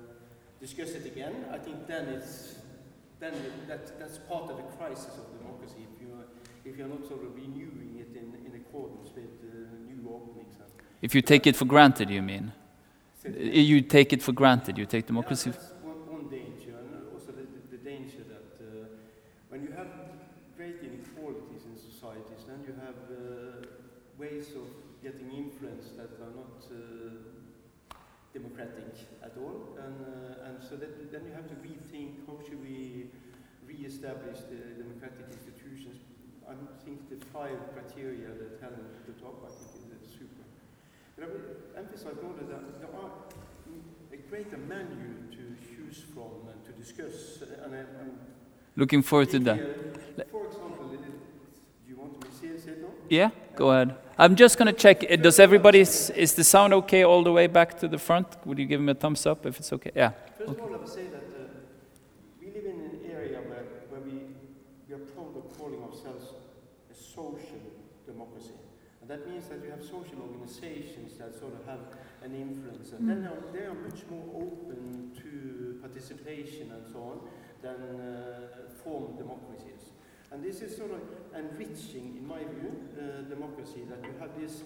discuss it again, I think then it's then it, that that's part of the crisis of democracy. If you if you're not sort of renewing accordance with uh, new openings. If you take it for granted, you mean? You take it for granted. You take democracy. Yeah, that's one, one danger, and also the, the, the danger that uh, when you have great inequalities in societies, then you have uh, ways of getting influence that are not uh, democratic at all, and uh, and so that then you have to rethink how should we re-establish the democratic institutions. I think the five criteria that Helen put up, I think is super. But I would emphasize more that there are a greater menu to choose from and to discuss. And, and Looking forward to that. uh, For example, do you want me to say it, now? Yeah, go ahead. I'm just going to check. Does everybody, is, the sound okay all the way back to the front? Would you give him a thumbs up if it's okay? Yeah. First of all, I would say that uh, we live in an area where, where we, we are proud of calling ourselves a social democracy. And that means that you have social organizations that sort of have an influence. And then they are, they are much more open to participation and so on than uh, formal democracies. And this is sort of enriching, in my view, uh, democracy, that you have this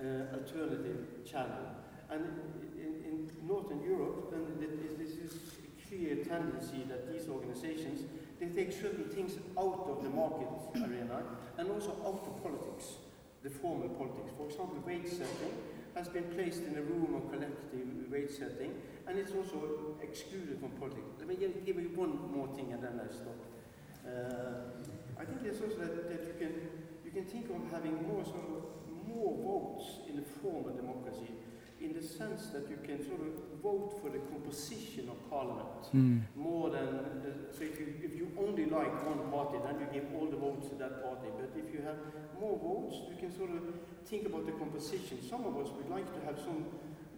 uh, alternative channel. And in, in Northern Europe, then th- th- this is a clear tendency that these organizations, they take certain things out of the market arena and also out of politics, the formal politics. For example, wage setting has been placed in a room of collective wage setting, and it's also excluded from politics. Let me give you one more thing and then I stop. Uh, I think it's also that, that you can you can think of having more sort of more votes in the formal democracy, in the sense that you can sort of vote for the composition of parliament Hmm. more than uh, so if you if you only like one party then you give all the votes to that party but if you have more votes you can sort of think about the composition. Some of us would like to have some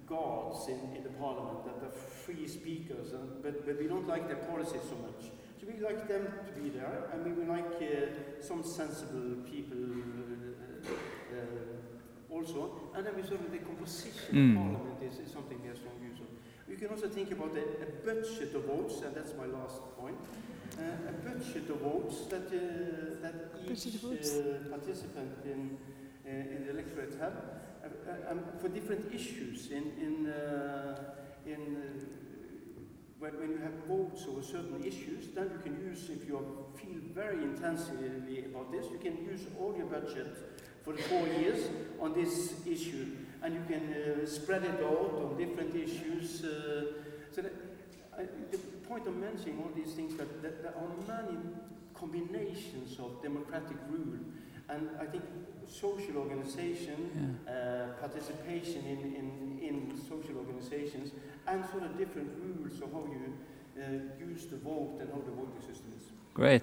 guards in, in the parliament that are free speakers and, but, but we don't like their policies so much. So we like them to be there and we would like uh, some sensible people uh, uh, also. And then we sort of the composition Mm. of parliament is, is something we have strong views on we can also think about a, a budget of votes, and that's my last point. Uh, a budget of votes that, uh, that each uh, participant in, uh, in the electorate have uh, uh, um, for different issues. In, in, uh, in, when, when you have votes over certain issues, then you can use, if you feel very intensively about this, you can use all your budget for the four years on this issue and you can uh, spread it out on different issues. Uh, so that, the point of mentioning all these things that, that there are many combinations of democratic rule, And I think social organization, Yeah. uh, participation in, in, in social organizations, and sort of different rules of how you uh, use the vote and how the voting system is. Great.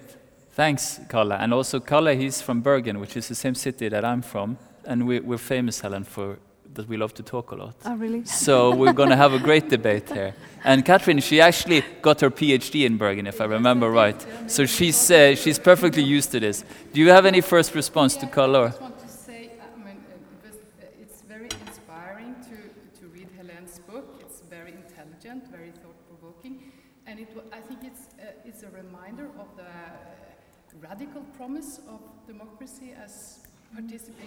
Thanks, Kalle. And also, Kalle, he's from Bergen, which is the same city that I'm from. And we, we're famous, Helen, for that we love to talk a lot. Oh, really? So we're going to have a great debate here. And Catherine, she actually got her PhD in Bergen, if I remember right. So she's, uh, she's perfectly used to this. Do you have any first response to Kalle? I just want to say, I mean, uh, uh, it's very inspiring to, to read Helene's book. It's very intelligent, very thought-provoking, and it, I think it's, uh, it's a reminder of the radical promise of democracy as participation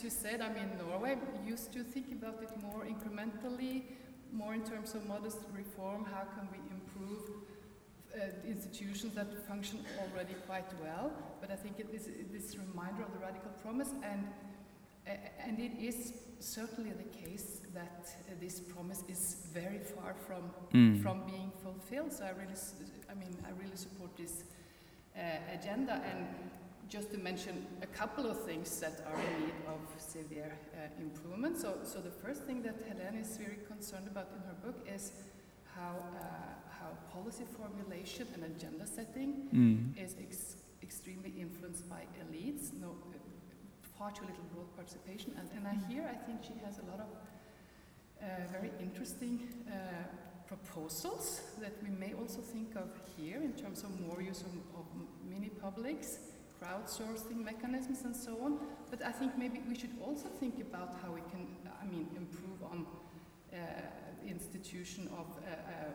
as you said, I mean, Norway used to think about it more incrementally, more in terms of modest reform. How can we improve uh, institutions that function already quite well, but I think it is this reminder of the radical promise, and uh, and it is certainly the case that uh, this promise is very far from Mm. from being fulfilled. So I really, I mean, I really support this uh, agenda, and just to mention a couple of things that are in need of severe uh, improvement. So, so the first thing that Helene is very concerned about in her book is how uh, how policy formulation and agenda setting Mm. is ex- extremely influenced by elites, no, uh, far too little broad participation. And, and I hear, I think she has a lot of uh, very interesting uh, proposals that we may also think of here in terms of more use of, of mini publics, crowdsourcing mechanisms, and so on. But I think maybe we should also think about how we can, I mean, improve on uh, institution of, uh,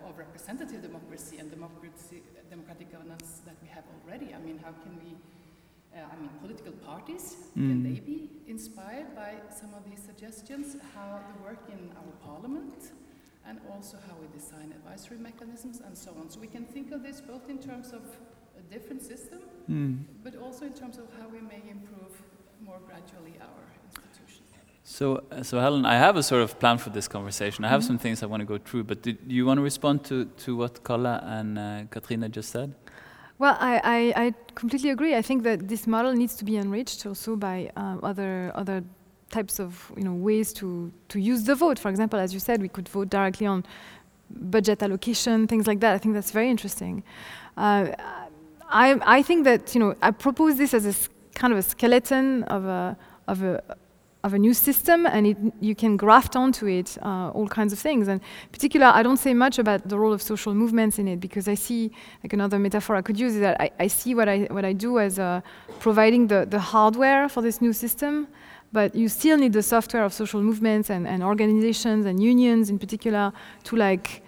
uh, of representative democracy and democracy, democratic governance that we have already. I mean, how can we, uh, I mean, political parties, can Mm. they be inspired by some of these suggestions? How the work in our parliament and also how we design advisory mechanisms and so on. So we can think of this both in terms of a different system, Mm. but also in terms of how we may improve more gradually our institutions. So, uh, so Helen, I have a sort of plan for this conversation. I have Mhm. some things I want to go through, but do, do you want to respond to, to what Kalle and uh, Katrina just said? Well, I, I, I completely agree. I think that this model needs to be enriched also by um, other other types of you know ways to to use the vote. For example, as you said, we could vote directly on budget allocation, things like that. I think that's very interesting. Uh, I I think that you know I propose this as a kind of a skeleton of a of a of a new system, and it, you can graft onto it uh, all kinds of things. And in particular, I don't say much about the role of social movements in it because I see like another metaphor I could use is that I, I see what I what I do as uh, providing the, the hardware for this new system, but you still need the software of social movements and, and organizations and unions in particular to like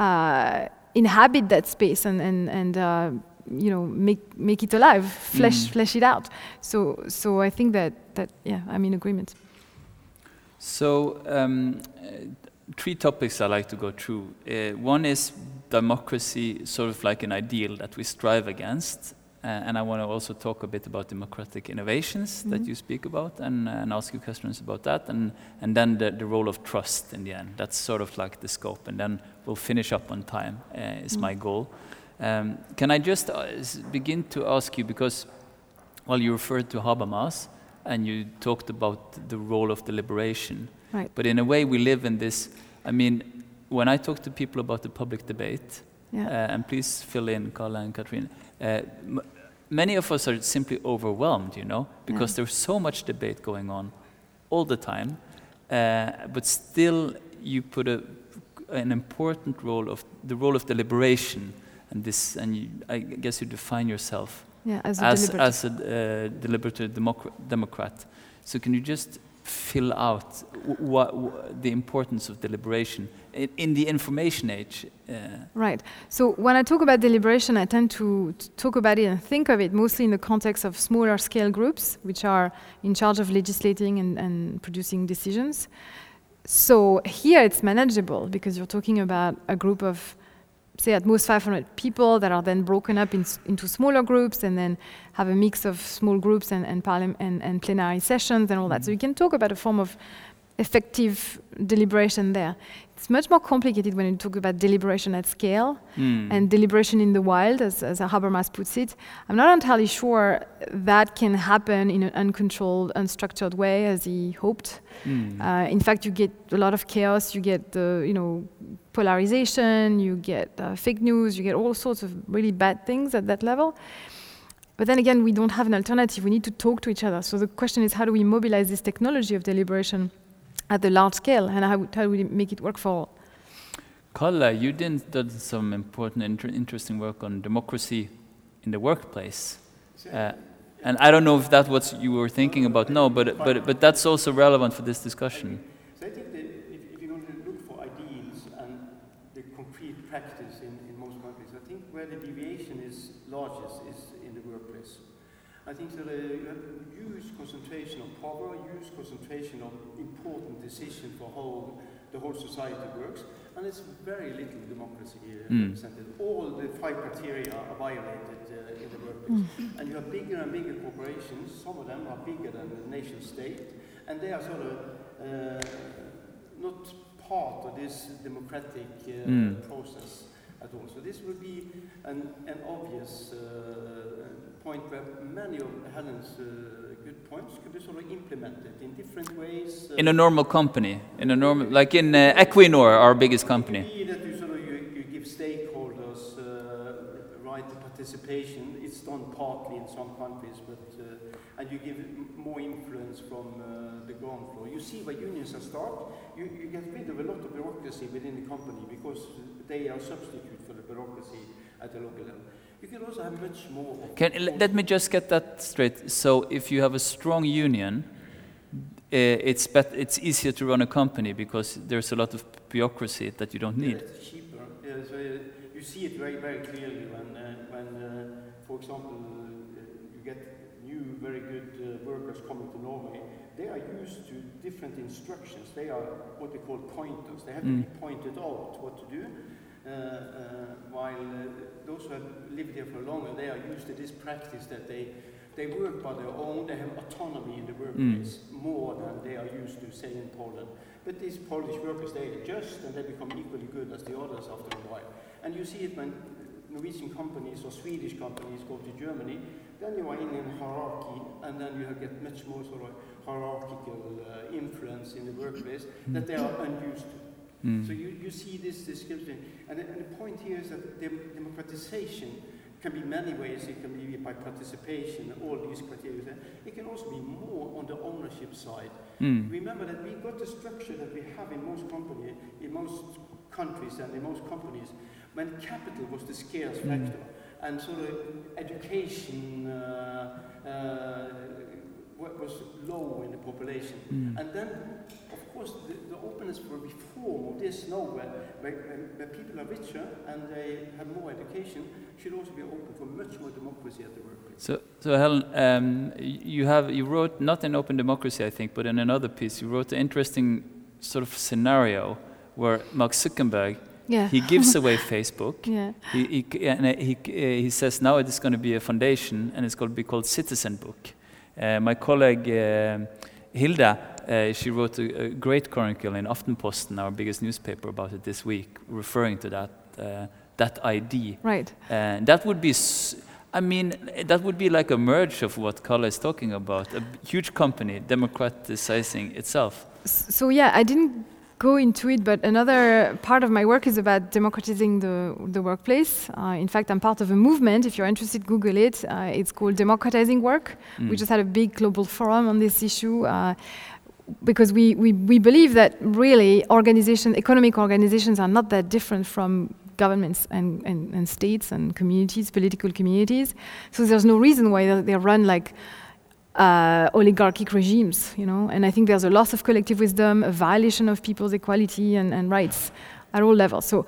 uh, inhabit that space and and and uh, you know make make it alive, flesh Mm. flesh it out. So so I think that that yeah I'm in agreement. So, um, uh, three topics I like to go through. Uh, one is democracy, sort of like an ideal that we strive against. Uh, and I want to also talk a bit about democratic innovations that Mhm. you speak about and, and ask you questions about that. And, and then the, the role of trust in the end. That's sort of like the scope. And then we'll finish up on time, uh, is my Mm. goal. Um, can I just uh, begin to ask you, because, well, you referred to Habermas and you talked about the role of the deliberation. Right. But in a way, we live in this. I mean, when I talk to people about the public debate, Yeah. uh, and please fill in, Kalle and Katrina, uh, m- many of us are simply overwhelmed, you know, because Yeah. there's so much debate going on all the time. Uh, but still, you put a, an important role of the role of deliberation, and this, and you, I guess you define yourself yeah, as a as, deliberative. as a uh, deliberative democ- Democrat. So can you just fill out what the importance of deliberation in, in the information age? Uh, Right. So when I talk about deliberation, I tend to, to talk about it and think of it mostly in the context of smaller scale groups, which are in charge of legislating and, and producing decisions. So here it's manageable because you're talking about a group of, say, at most 500 people that are then broken up in, into smaller groups and then have a mix of small groups and, and, and, and plenary sessions and all that. So mm-hmm. you can talk about a form of effective deliberation there. It's much more complicated when you talk about deliberation at scale Mm. and deliberation in the wild, as, as Habermas puts it. I'm not entirely sure that can happen in an uncontrolled, unstructured way as he hoped. Mm. Uh, in fact, you get a lot of chaos. You get the, you know, polarization. You get uh, fake news. You get all sorts of really bad things at that level. But then again, we don't have an alternative. We need to talk to each other. So the question is, how do we mobilize this technology of deliberation at the large scale, and how, how do we make it work for all? Kalle, you did done some important, inter- interesting work on democracy in the workplace. Uh, and I don't know if that's what you were thinking about. No, but, but, but that's also relevant for this discussion. So I think that if, if you're going to look for ideals and the concrete practice in, in most countries, I think where the deviation is largest is in the workplace. I think that uh, you have huge concentration of power, huge concentration of important decision for how the whole society works, and it's very little democracy uh, Mm. represented. All the five criteria are violated uh, in the workplace. And you have bigger and bigger corporations, some of them are bigger than the nation state, and they are sort of uh, not part of this democratic uh, Mm. process at all. So this would be an, an obvious uh, point where many of Helen's uh, good points could be sort of implemented in different ways. uh, In a normal company, in a normal, like in uh, Equinor, our biggest company. It could be that you sort of you, you give stakeholders uh, right to participation. It's done partly in some countries, but and you give more influence from uh, the ground floor. You see where unions are start. You, you get rid of a lot of bureaucracy within the company because they are substitute for the bureaucracy at the local level. You can also have much more. Can, let me just get that straight. So, if you have a strong union, uh, it's, bet- it's easier to run a company because there's a lot of bureaucracy that you don't need. It's cheaper. Yeah, so you see it very, very clearly when, uh, when uh, for example, uh, you get new, very good uh, workers coming to Norway. They are used to different instructions. They are what they call pointers. They have to be pointed out what to do. Uh, uh, while uh, those who have lived here for longer, they are used to this practice that they they work by their own. They have autonomy in the workplace more than they are used to, say in Poland. But these Polish workers, they adjust and they become equally good as the others after a while. And you see it when Norwegian companies or Swedish companies go to Germany, then you are in a hierarchy, and then you get much more sort of hierarchical uh, influence in the workplace that they are unused to. Mm. So you, you see this description. And, the- and the point here is that dem- democratization can be many ways. It can be by participation, all these criteria. It can also be more on the ownership side. Mm. Remember that we got the structure that we have in most company, in most countries and in most companies, when capital was the scarce factor, and sort of education uh, uh, was low in the population. And then, of course, the, the openness for reform of this now, where, where, where- where people are richer and they have more education, should also be open for much more democracy at the workplace. So, so Helen, um, you have you wrote not in Open Democracy, I think, but in another piece, you wrote an interesting sort of scenario where Mark Zuckerberg Yeah. he gives away Facebook. Yeah. He, he, and he, he says now it is going to be a foundation and it's going to be called Citizen Book. Uh, my colleague uh, Hilda, uh, she wrote a, a great chronicle in Aftenposten, our biggest newspaper, about it this week, referring to that uh, that ID. Right. And that would be, s- I mean, that would be like a merge of what Kalle is talking about. A huge company democratizing itself. So yeah, I didn't go into it, but another part of my work is about democratizing the, the workplace. Uh, in fact, I'm part of a movement. If you're interested, Google it. Uh, it's called Democratizing Work. We just had a big global forum on this issue. Uh, because we, we, we believe that really organization, economic organizations are not that different from governments and, and, and states and communities, political communities. So there's no reason why they- they run like uh, oligarchic regimes, you know. And I think there's a loss of collective wisdom, a violation of people's equality and, and rights at all levels. So,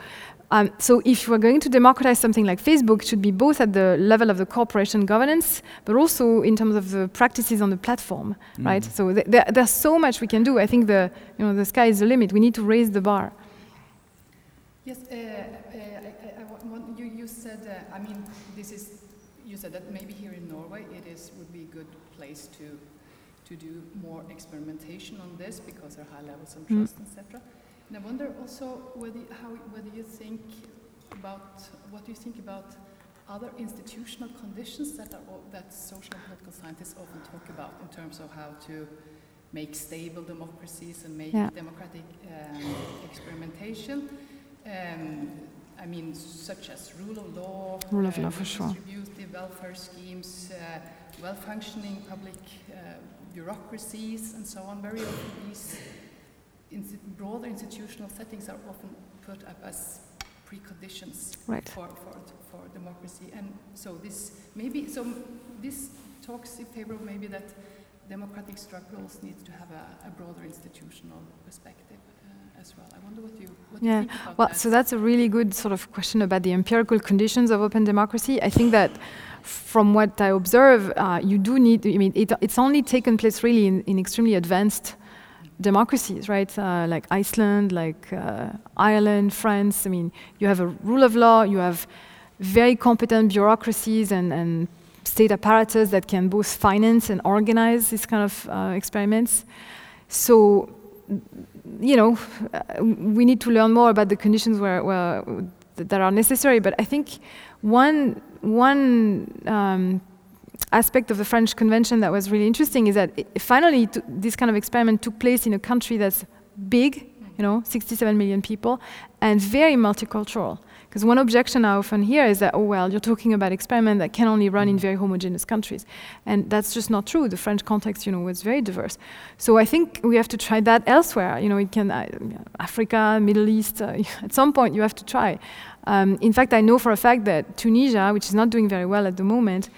um, so if we're going to democratize something like Facebook, it should be both at the level of the corporation governance, but also in terms of the practices on the platform, right? So th- there, there's so much we can do. I think the, you know, the sky is the limit. We need to raise the bar. Yes, uh, uh, I, I, I you, you said, uh, I mean, this is, you said that maybe here in Norway it is, would be a good place to, to do more experimentation on this because there are high levels of Mm. trust, etc. And I wonder also whether how whether you think about what do you think about other institutional conditions that are that social and political scientists often talk about in terms of how to make stable democracies and make Yeah. democratic um, experimentation. Um, I mean, such as rule of law, Rule of uh, law, for sure. distributive welfare schemes, uh, well-functioning public uh, bureaucracies, and so on. Very often, these insti- broader institutional settings are often put up as preconditions Right. for, for, for democracy. And so this maybe so this talks in favor of maybe that democratic struggles need to have a, a broader institutional perspective uh, as well. I wonder what you what Yeah. you think about Well, that. so that's a really good sort of question about the empirical conditions of open democracy. I think that from what I observe, uh, you do need, I mean, it, it's only taken place really in, in extremely advanced democracies, right? Uh, like Iceland, like uh, Ireland, France. I mean, you have a rule of law, you have very competent bureaucracies and, and state apparatus that can both finance and organize these kind of uh, experiments. So, you know, uh, we need to learn more about the conditions where, where that are necessary. But I think one one um, aspect of the French Convention that was really interesting is that it, finally this kind of experiment took place in a country that's big, you know, 67 million people, and very multicultural. Because one objection I often hear is that, oh well, you're talking about experiment that can only run in very homogeneous countries, and that's just not true. The French context, you know, was very diverse. So I think we have to try that elsewhere. You know, it can uh, Africa, Middle East. Uh, at some point, you have to try. Um, in fact, I know for a fact that Tunisia, which is not doing very well at the moment,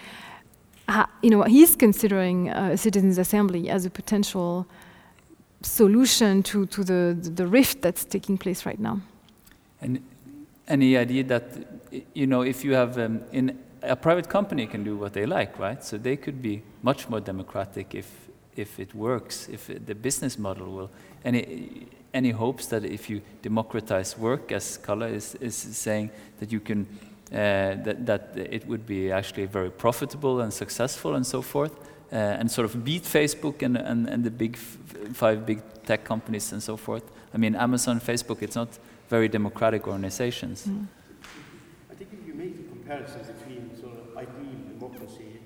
ha, you know, he's considering a citizens' assembly as a potential solution to, to the, the rift that's taking place right now. And any idea that, you know, if you have, um, in a private company can do what they like, right? So they could be much more democratic if, if it works, if the business model will. Any, any hopes that if you democratize work, as Kalle is, is saying, that you can, uh, that, that it would be actually very profitable and successful and so forth, uh, and sort of beat Facebook and, and, and the big f- five big tech companies and so forth. I mean, Amazon, Facebook, it's not very democratic organizations. I think if you make the comparison between sort of ideal democracy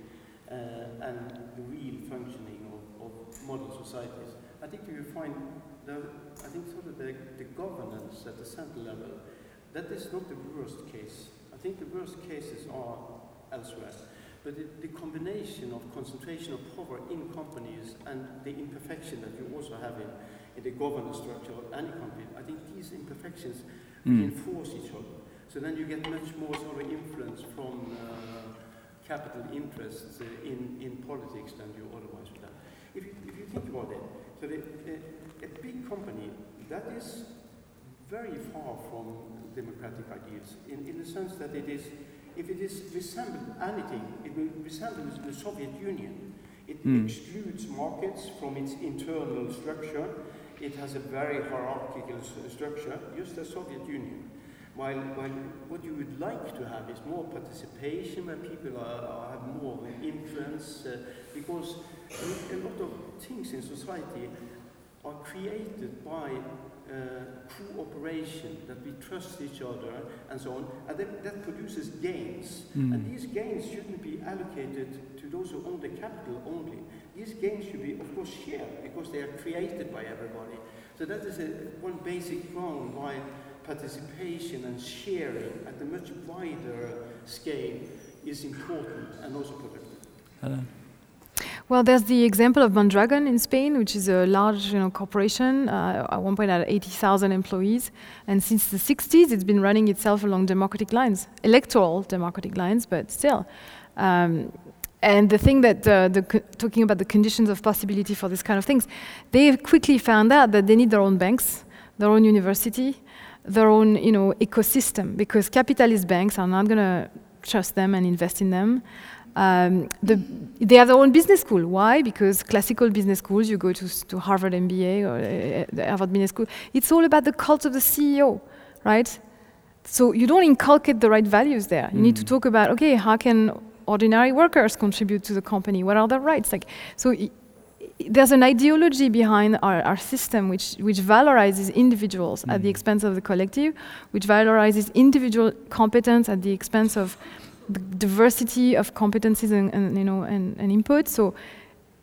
uh, and the real functioning of, of modern societies, I think you will find the, I think sort of the, the governance at the central level, that is not the worst case. I think the worst cases are elsewhere. But the, the combination of concentration of power in companies and the imperfection that you also have in, in the governance structure of any company, I think these imperfections Mm. reinforce each other. So then you get much more sort of influence from uh, capital interests uh, in, in politics than you otherwise would have. If you, if you think about it, so the, a, a big company, that is very far from democratic ideals in, in the sense that it is, if it is resemble anything, it will resemble the Soviet Union. It Mm. excludes markets from its internal structure. It has a very hierarchical structure, just as Soviet Union. While, while what you would like to have is more participation, where people are, are, have more influence, uh, because a, a lot of things in society are created by uh, cooperation, that we trust each other, and so on, and that, that produces gains. Mm. And these gains shouldn't be allocated to those who own the capital only. These gains should be, of course, shared because they are created by everybody. So that is a, one basic ground why participation and sharing at a much wider scale is important and also productive. Helen? Well, there's the example of Mondragon in Spain, which is a large you know, corporation. Uh, at one point, had 80,000 employees, and since the 60s, it's been running itself along democratic lines, electoral democratic lines, but still. Um, and the thing that uh, the talking about the conditions of possibility for this kind of things, they quickly found out that they need their own banks, their own university, their own you know ecosystem, because capitalist banks are not going to trust them and invest in them. Um, the, they have their own business school. Why? Because classical business schools, you go to, to Harvard MBA or uh, the Harvard Business School, it's all about the cult of the CEO, right? So you don't inculcate the right values there. You need to Mm. talk about, okay, how can ordinary workers contribute to the company? What are their rights? Like, so i- there's an ideology behind our, our system which, which valorizes individuals at the Mm. expense of the collective, which valorizes individual competence at the expense of diversity of competencies and, and you know and, and input. So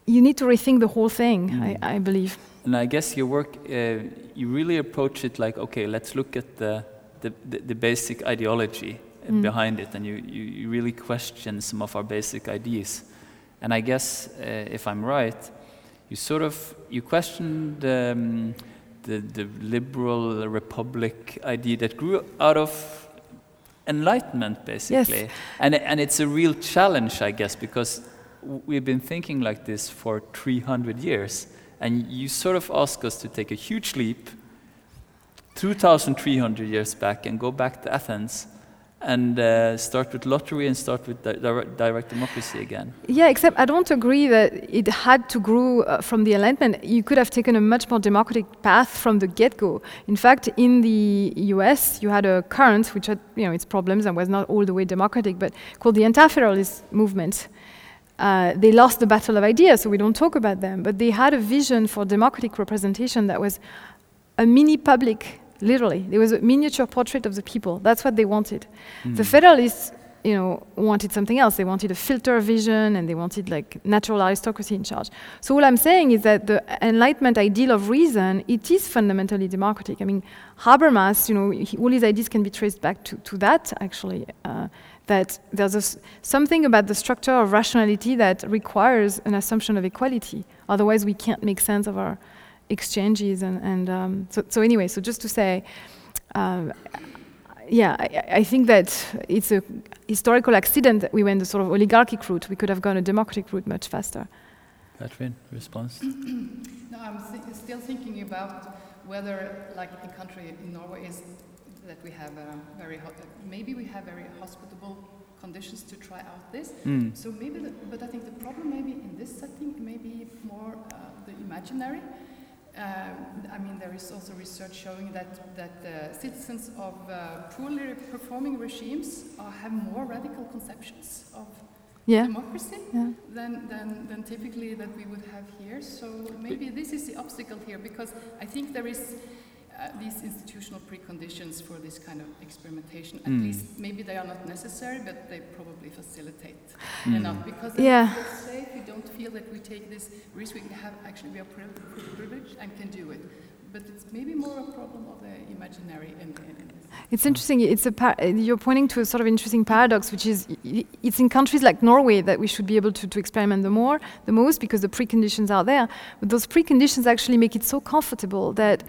you need to rethink the whole thing. Mm. I, I believe. And I guess your work, uh, you really approach it like, okay, let's look at the, the, the, the basic ideology uh, Mm. behind it, and you, you, you really question some of our basic ideas. And I guess, uh, if I'm right, you sort of you question the, um, the, the liberal republic idea that grew out of enlightenment, basically. And, and it's a real challenge, I guess, because we've been thinking like this for 300 years. And you sort of ask us to take a huge leap 2,300 years back and go back to Athens and uh, start with lottery and start with di- direct, democracy again. Yeah, except I don't agree that it had to grow uh, from the Enlightenment. You could have taken a much more democratic path from the get-go. In fact, in the U.S., you had a current which had, you know, its problems and was not all the way democratic, but called the anti-federalist movement. Uh, they lost the battle of ideas, so we don't talk about them. But they had a vision for democratic representation that was a mini public, literally. There was a miniature portrait of the people. That's what they wanted. The Federalists, you know, wanted something else. They wanted a filter vision, and they wanted like natural aristocracy in charge. So all I'm saying is that the Enlightenment ideal of reason it is fundamentally democratic. I mean, Habermas, you know, he, all his ideas can be traced back to, to that actually. Uh, that there's a something about the structure of rationality that requires an assumption of equality. Otherwise, we can't make sense of our exchanges. And, and um, so, so anyway, so just to say, um, yeah, I, I think that it's a historical accident that we went the sort of oligarchic route. We could have gone a democratic route much faster. Cathrine, response? No, I'm thi- still thinking about whether, like a country in Norway, is that we have a very ho- maybe we have very hospitable conditions to try out this. Mm. So maybe, the, but I think the problem maybe in this setting may be more uh, the imaginary. Um, I mean, there is also research showing that that uh, citizens of uh, poorly performing regimes uh, have more radical conceptions of Yeah. democracy Yeah. than, than, than typically that we would have here. So maybe this is the obstacle here because I think there is uh, these institutional preconditions for this kind of experimentation. At Mm. least maybe they are not necessary, but they probably facilitate Mm. enough because then Yeah. we feel safe. We don't feel that we take this risk. We have actually we are privileged and can do it. But it's maybe more a problem of the imaginary in, in, in. It's interesting. It's a par- you're pointing to a sort of interesting paradox, which is i- it's in countries like Norway that we should be able to, to experiment the more, the most, because the preconditions are there. But those preconditions actually make it so comfortable that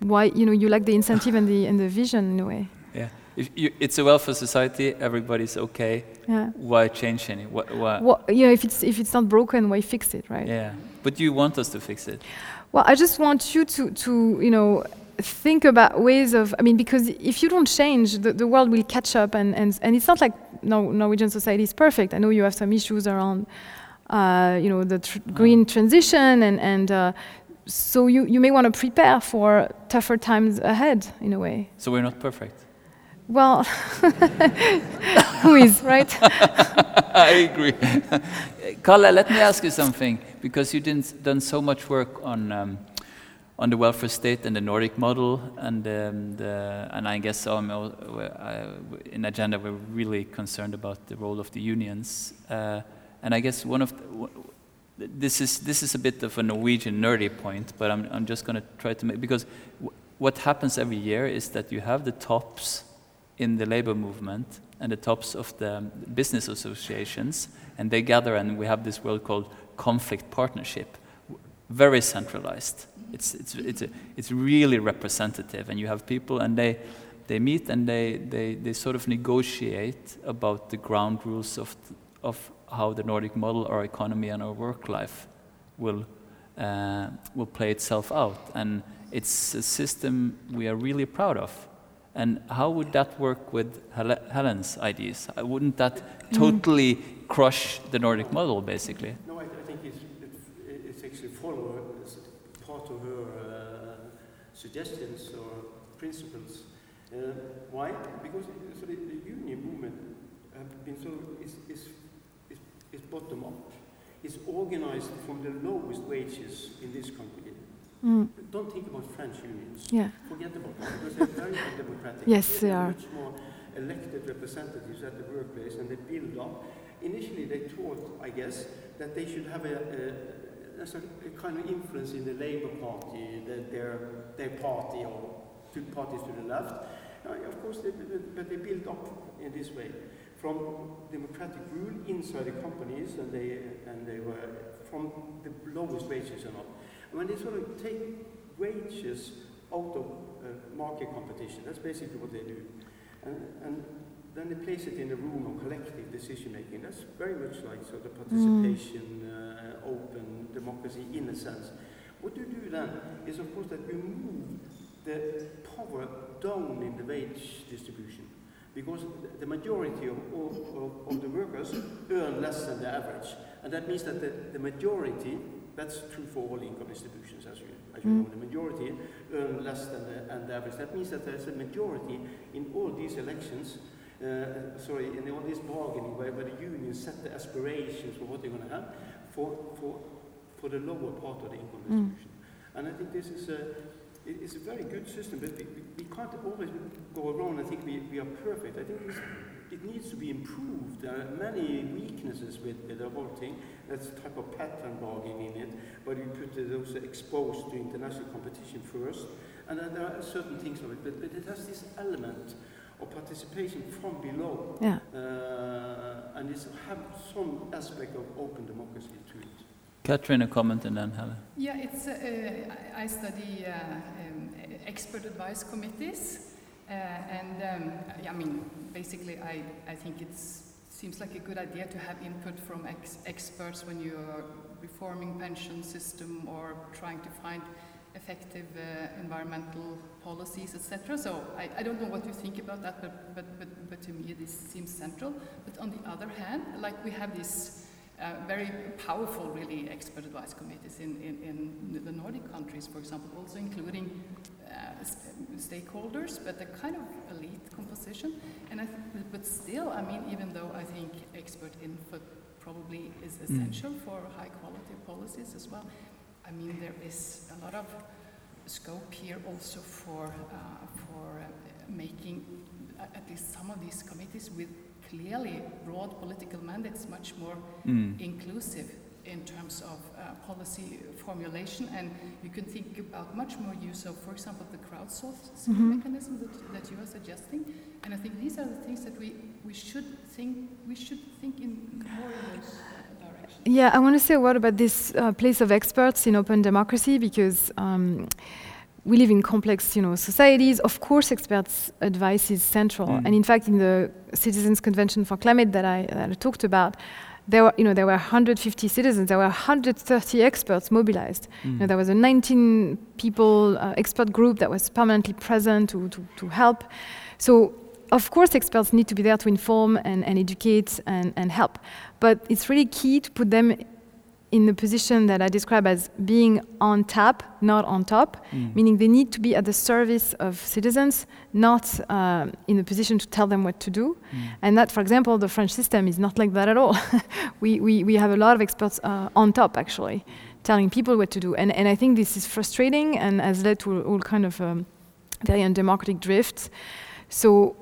why you know you like the incentive and the and the vision in a way. Yeah. If you, it's a welfare society, everybody's okay. Yeah. Why change any? Why, why? Well, you know, if it's if it's not broken, why fix it, right? Yeah. But you want us to fix it. Well, I just want you to, to you know, think about ways of, I mean, because if you don't change, the, the world will catch up. And, and, and it's not like no, Norwegian society is perfect. I know you have some issues around, uh, you know, the tr- green transition. And, and uh, so you, you may want to prepare for tougher times ahead, in a way. So we're not perfect. Well, who is, right? I agree. Kalle, let me ask you something because you didn't done so much work on um, on the welfare state and the Nordic model, and um, the, and I guess um, uh, in agenda we're really concerned about the role of the unions, uh, and I guess one of the, this is this is a bit of a Norwegian nerdy point, but I'm I'm just going to try to make because what happens every year is that you have the tops in the labor movement and the tops of the business associations, and they gather, and we have this world called conflict partnership, very centralized. It's, it's, it's, a, it's really representative, and you have people, and they, they meet and they, they, they sort of negotiate about the ground rules of, of how the Nordic model, our economy, and our work life will, uh, will play itself out. And it's a system we are really proud of. And how would that work with Hel- Helen's ideas? Uh, Wouldn't that totally crush the Nordic model, basically? No, I, I think it's, it, it's actually follow it's part of her uh, suggestions or principles. Uh, why? Because so the, the union movement have been so is, is, is, is bottom up. is organized from the lowest wages in this country. Mm. Don't think about French unions. Yeah. Forget about them because they're very undemocratic. Yes, they They're. Much more elected representatives at the workplace, and they build up. Initially, they thought, I guess, that they should have a, a, a, sort of a kind of influence in the Labour Party, the, their their party, or two parties to the left. Of course, they, but they build up in this way from democratic rule inside the companies, and they and they were from the lowest wages and all. And when they sort of take wages out of uh, market competition, that's basically what they do. And, and then they place it in a room of collective decision making. That's very much like sort of participation, uh, open democracy in a sense. What you do then is, of course, that you move the power down in the wage distribution because the- majority of, of, of, the workers earn less than the average. And that means that the, the majority, that's true for all income distributions, as you, as you Mm. know, the majority earn less than the, and the average. That means that there's a majority in all these elections, uh, sorry, in all this bargaining where, where the unions set the aspirations for what they're going to have for, for, for the lower part of the income Mm. distribution. And I think this is a, it- it's a very good system, but we, we- we can't always go around and think we, we are perfect. I think it needs to be improved. There are many weaknesses with, with the whole thing. That's a type of pattern bargaining in it, where you put those exposed to international competition first. And then there are certain things of it, but, but it has this element of participation from below. Yeah. Uh, and it's have some aspect of open democracy to it. Cathrine, a comment, and then Helen. Yeah, it's, uh, I study uh, um, expert advice committees, uh, and um, I mean, basically, I, I think it seems like a good idea to have input from ex experts when you are reforming pension system or trying to find effective uh, environmental policies, etc. So I, I don't know what you think about that, but, but, but, but to me this seems central. But on the other hand, like we have this uh, very powerful, really, expert advice committees in, in, in the Nordic countries, for example, also including uh, stakeholders, but a kind of elite composition. And I th- but- still, I mean, even though I think expert input probably is essential for high quality policies as well, I mean, there is a lot of scope here also for, uh, for uh, making uh, at least some of these committees with clearly broad political mandates much more Mm. inclusive in terms of uh, policy formulation, and you can think about much more use of, for example, the crowdsourcing Mhm. mechanism that, that you are suggesting. And I think these are the things that we, we should think we should think in more in those uh, directions. Yeah, I want to say a word about this uh, place of experts in open democracy because um, we live in complex, you know, societies. Of course, experts' advice is central, Mm. and in fact, in the Citizens Convention for Climate that I, that I talked about, there were, you know, there were 150 citizens. There were 130 experts mobilized. You know, Mm. there was a 19 people uh, expert group that was permanently present to, to, to help. So, of course, experts need to be there to inform and, and educate and, and help. But it's really key to put them in the position that I describe as being on tap, not on top, Mm. meaning they need to be at the service of citizens, not um, in a position to tell them what to do. Mm. And that, for example, the French system is not like that at all. we, we, we have a lot of experts uh, on top, actually, telling people what to do. And, and I think this is frustrating and has led to all kind of um, very undemocratic drifts. So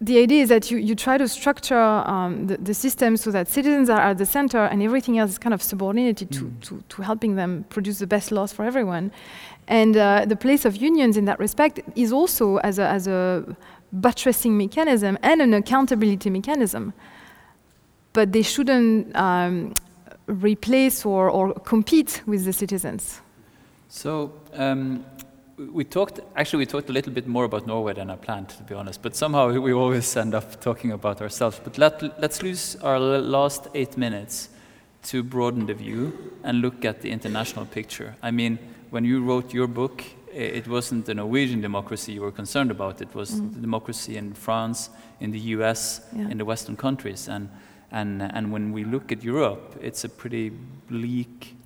the idea is that you, you try to structure um, the, the system so that citizens are at the center and everything else is kind of subordinated to, Mm. to, to helping them produce the best laws for everyone. And uh, the place of unions in that respect is also as a, as a buttressing mechanism and an accountability mechanism. But they shouldn't um, replace or, or compete with the citizens. So um, we- talked. Actually, we talked a little bit more about Norway than I planned, to be honest. But somehow we always end up talking about ourselves. But let, let's lose our last eight minutes to broaden the view and look at the international picture. I mean, when you wrote your book, it wasn't the Norwegian democracy you were concerned about. It was Mm. the democracy in France, in the U.S., Yeah. in the Western countries, and and and when we look at Europe, it's a pretty bleak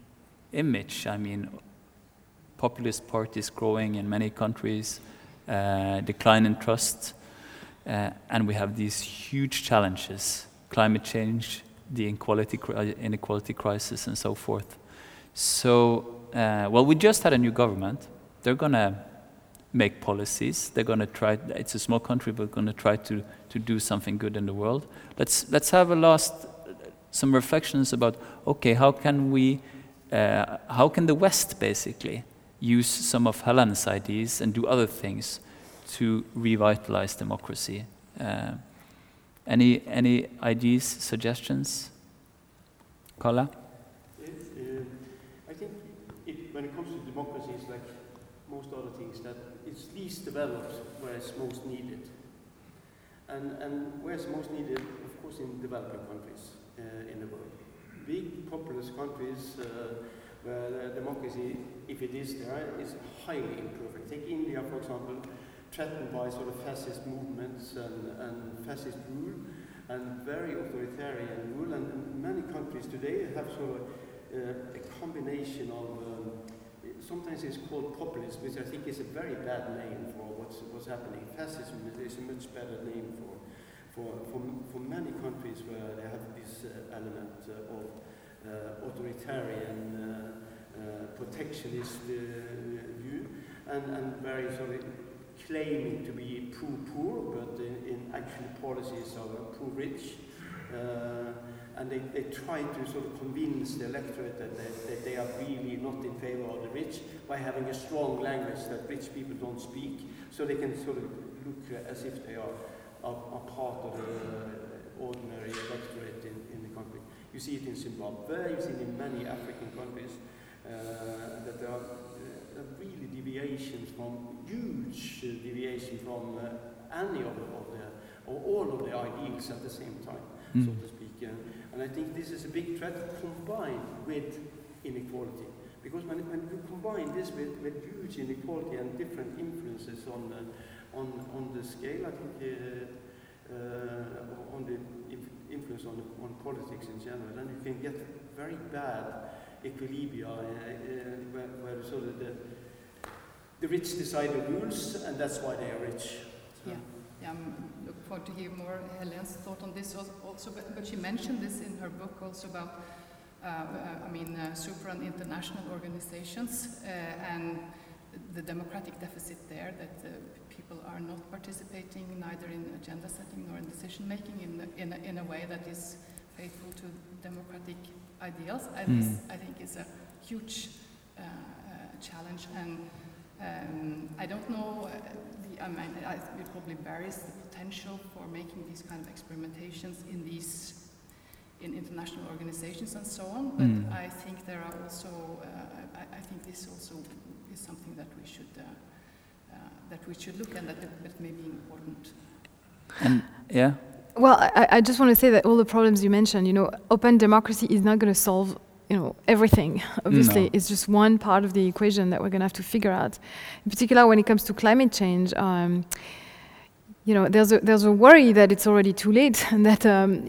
image. I mean, populist parties growing in many countries, uh, decline in trust, uh, and we have these huge challenges: climate change, the inequality, inequality crisis and so forth. So, uh, well, we just had a new government. They're going to make policies. They're going to try, it's a small country, but going to try to, to do something good in the world. Let's, let's have a last, some reflections about, okay, how can we, uh, how can the West basically use some of Helen's ideas and do other things to revitalize democracy? Uh, any, any ideas, suggestions? Kalle? It, uh, I think it, when it comes to democracy, it's like most other things that it's least developed where it's most needed. And, and where it's most needed, of course, in developing countries uh, in the world. Big populous countries uh, where democracy, if it is there, is highly imperfect. Take India, for example, threatened by sort of fascist movements and, and fascist rule and very authoritarian rule. And, many countries today have sort of uh, a combination of, um, sometimes it's called populism, which I think is a very bad name for what's, what's happening. Fascism is a much better name for, for, for, for many countries where they have this uh, element uh, of uh, authoritarian, uh, Uh, protectionist uh, uh, view, and, and very sort of claiming to be pro-poor, but in, in actual policies are pro-rich. Uh, and they, they try to sort of convince the electorate that they, that they are really not in favor of the rich by having a strong language that rich people don't speak, so they can sort of look as if they are, are part of the ordinary electorate in, in the country. You see it in Zimbabwe, you see it in many African countries, uh, that there are uh, really deviations from, huge deviation from uh, any of the, of the, or all of the ideals at the same time, Mm. so to speak. Uh, and I think this is a big threat combined with inequality. Because when, when you combine this with, with huge inequality and different influences on the, on, on the scale, I think, uh, uh, on the inf- influence on, the, on politics in general, then you can get very bad equilibria uh, uh, where, where sort of the, the rich decide the rules, and that's why they are rich. So- Yeah. Yeah, I'm looking forward to hear more Helene's thought on this also, but, but she mentioned this in her book also about, uh, uh, I mean, uh, super and international organizations uh, and the democratic deficit there, that people are not participating neither in agenda setting nor in decision making in, a- in, a, in a way that is faithful to democratic ideals. And this, I think, is a huge uh, uh, challenge and um, I don't know, uh, the, I mean, I, it probably varies the potential for making these kind of experimentations in these, in international organizations and so on, but Mm. I think there are also, uh, I, I think this also is something that we should, uh, uh, that we should look at, that, that may be important. And yeah, Well, I, I just want to say that all the problems you mentioned, you know, open democracy is not going to solve, you know, everything. Obviously, No. it's just one part of the equation that we're going to have to figure out. In particular, when it comes to climate change, um, you know, there's a, there's a worry that it's already too late and that um,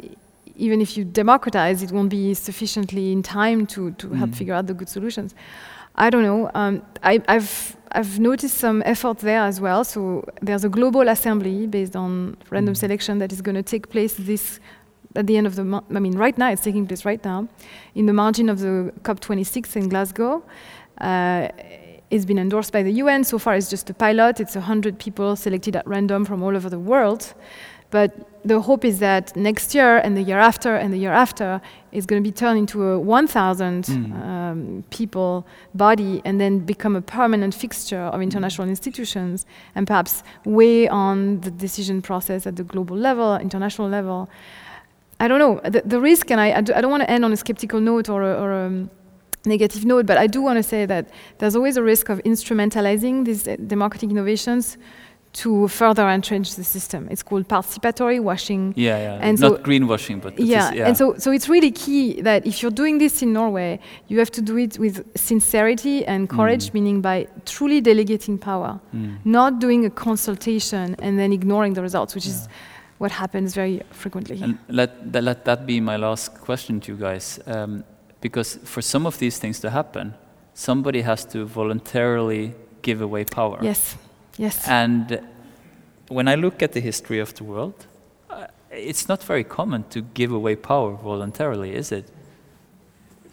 even if you democratize, it won't be sufficiently in time to, to help Mm. figure out the good solutions. I don't know. Um, I, I've I've noticed some effort there as well. So there's a global assembly based on random Mm. selection that is going to take place this at the end of the month. I mean, right now it's taking place right now, in the margin of the COP26 in Glasgow. Uh, it's been endorsed by the UN. So far, it's just a pilot. It's 100 people selected at random from all over the world. But the hope is that next year and the year after and the year after is going to be turned into a 1,000 Mm. um, people body and then become a permanent fixture of international institutions and perhaps weigh on the decision process at the global level, international level. I don't know. The, the risk, and I, I, do, I don't want to end on a skeptical note or a, or a negative note, but I do want to say that there's always a risk of instrumentalizing these uh, democratic innovations to further entrench the system. It's called participatory washing. yeah, yeah. And Not so- greenwashing, but Yeah, is- yeah. and so, so it's really key that if you're doing this in Norway, you have to do it with sincerity and courage, Mm. meaning by truly delegating power, Mm. not doing a consultation and then ignoring the results, which is what happens very frequently. And let, that, let that be my last question to you guys. Um, because for some of these things to happen, somebody has to voluntarily give away power. yes, yes. And when I look at the history of the world, uh, it's not very common to give away power voluntarily, is it?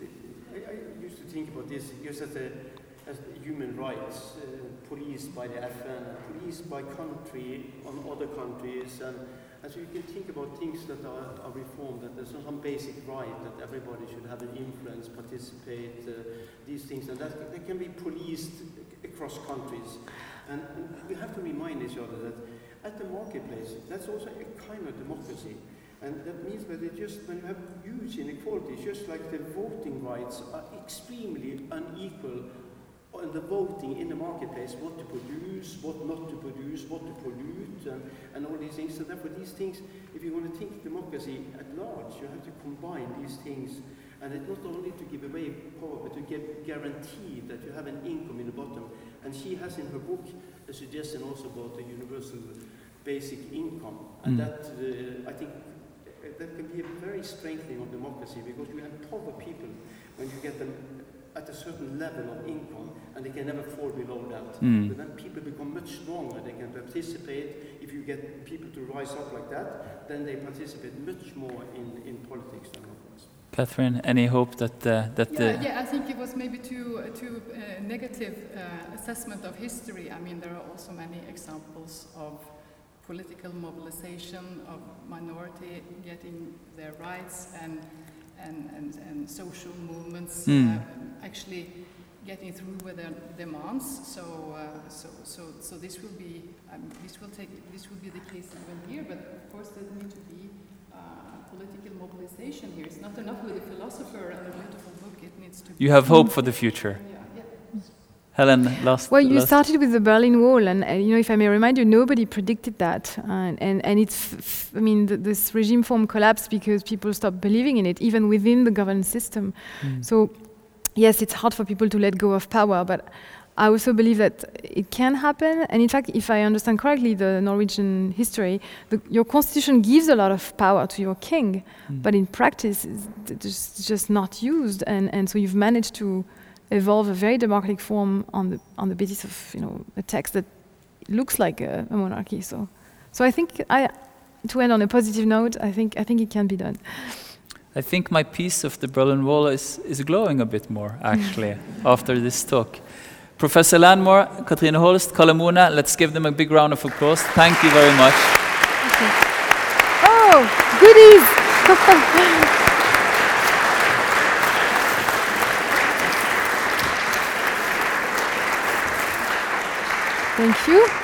I, I used to think about this just as, a, as human rights, uh, policed by the FN, policed by country on other countries, and as you can think about things that are, are reformed, that there's some basic right that everybody should have an influence, participate, uh, these things, and that they can be policed across countries. And, we have to remind each other that at the marketplace, that's also a kind of democracy. And that means that it just when you have huge inequalities, just like the voting rights are extremely unequal on the voting in the marketplace, what to produce, what not to produce, what to pollute, and, and all these things. So therefore, these things, if you want to think democracy at large, you have to combine these things. And it's not only to give away power, but to get guarantee that you have an income in the bottom. And she has in her book a suggestion also about the universal basic income. And Mm. that, uh, I think, uh, that can be a very strengthening of democracy because you have empower people when you get them at a certain level of income and they can never fall below that. Mm. But then people become much stronger. They can participate. If you get people to rise up like that, then they participate much more in, in politics than others. Cathrine, any hope that uh, that Yeah, the yeah, I think it was maybe too, too uh, negative uh, assessment of history. I mean, there are also many examples of political mobilization of minority getting their rights and, and, and, and social movements uh, actually getting through with their demands. So, uh, so, so, so this will be, um, this will take, this will be the case even here. But of course, there needs to be political mobilization here. It's not enough with a philosopher and a beautiful book. It needs to. you have hope for the future? Yeah, yeah. Helen, last. Well, you last- started with the Berlin Wall, and, uh, you know, if I may remind you, nobody predicted that, and and, and it's, f- f- I mean, th- this regime form collapsed because people stopped believing in it, even within the governance system. Mm. So, yes, it's hard for people to let go of power, but I also believe that it can happen. And in fact, if I understand correctly, the Norwegian history, the, your constitution gives a lot of power to your king, Mm. but in practice, it's just, not used. And, and so you've managed to evolve a very democratic form on the, on the basis of you know, a text that looks like a, a monarchy. So, so I think, I, to end on a positive note, I think, I think it can be done. I think my piece of the Berlin Wall is, is glowing a bit more, actually, after this talk. Professor Landemore, Cathrine Holst, Kalle Moene, let's give them a big round of applause. Thank you very much. Oh, goodies! Thank you.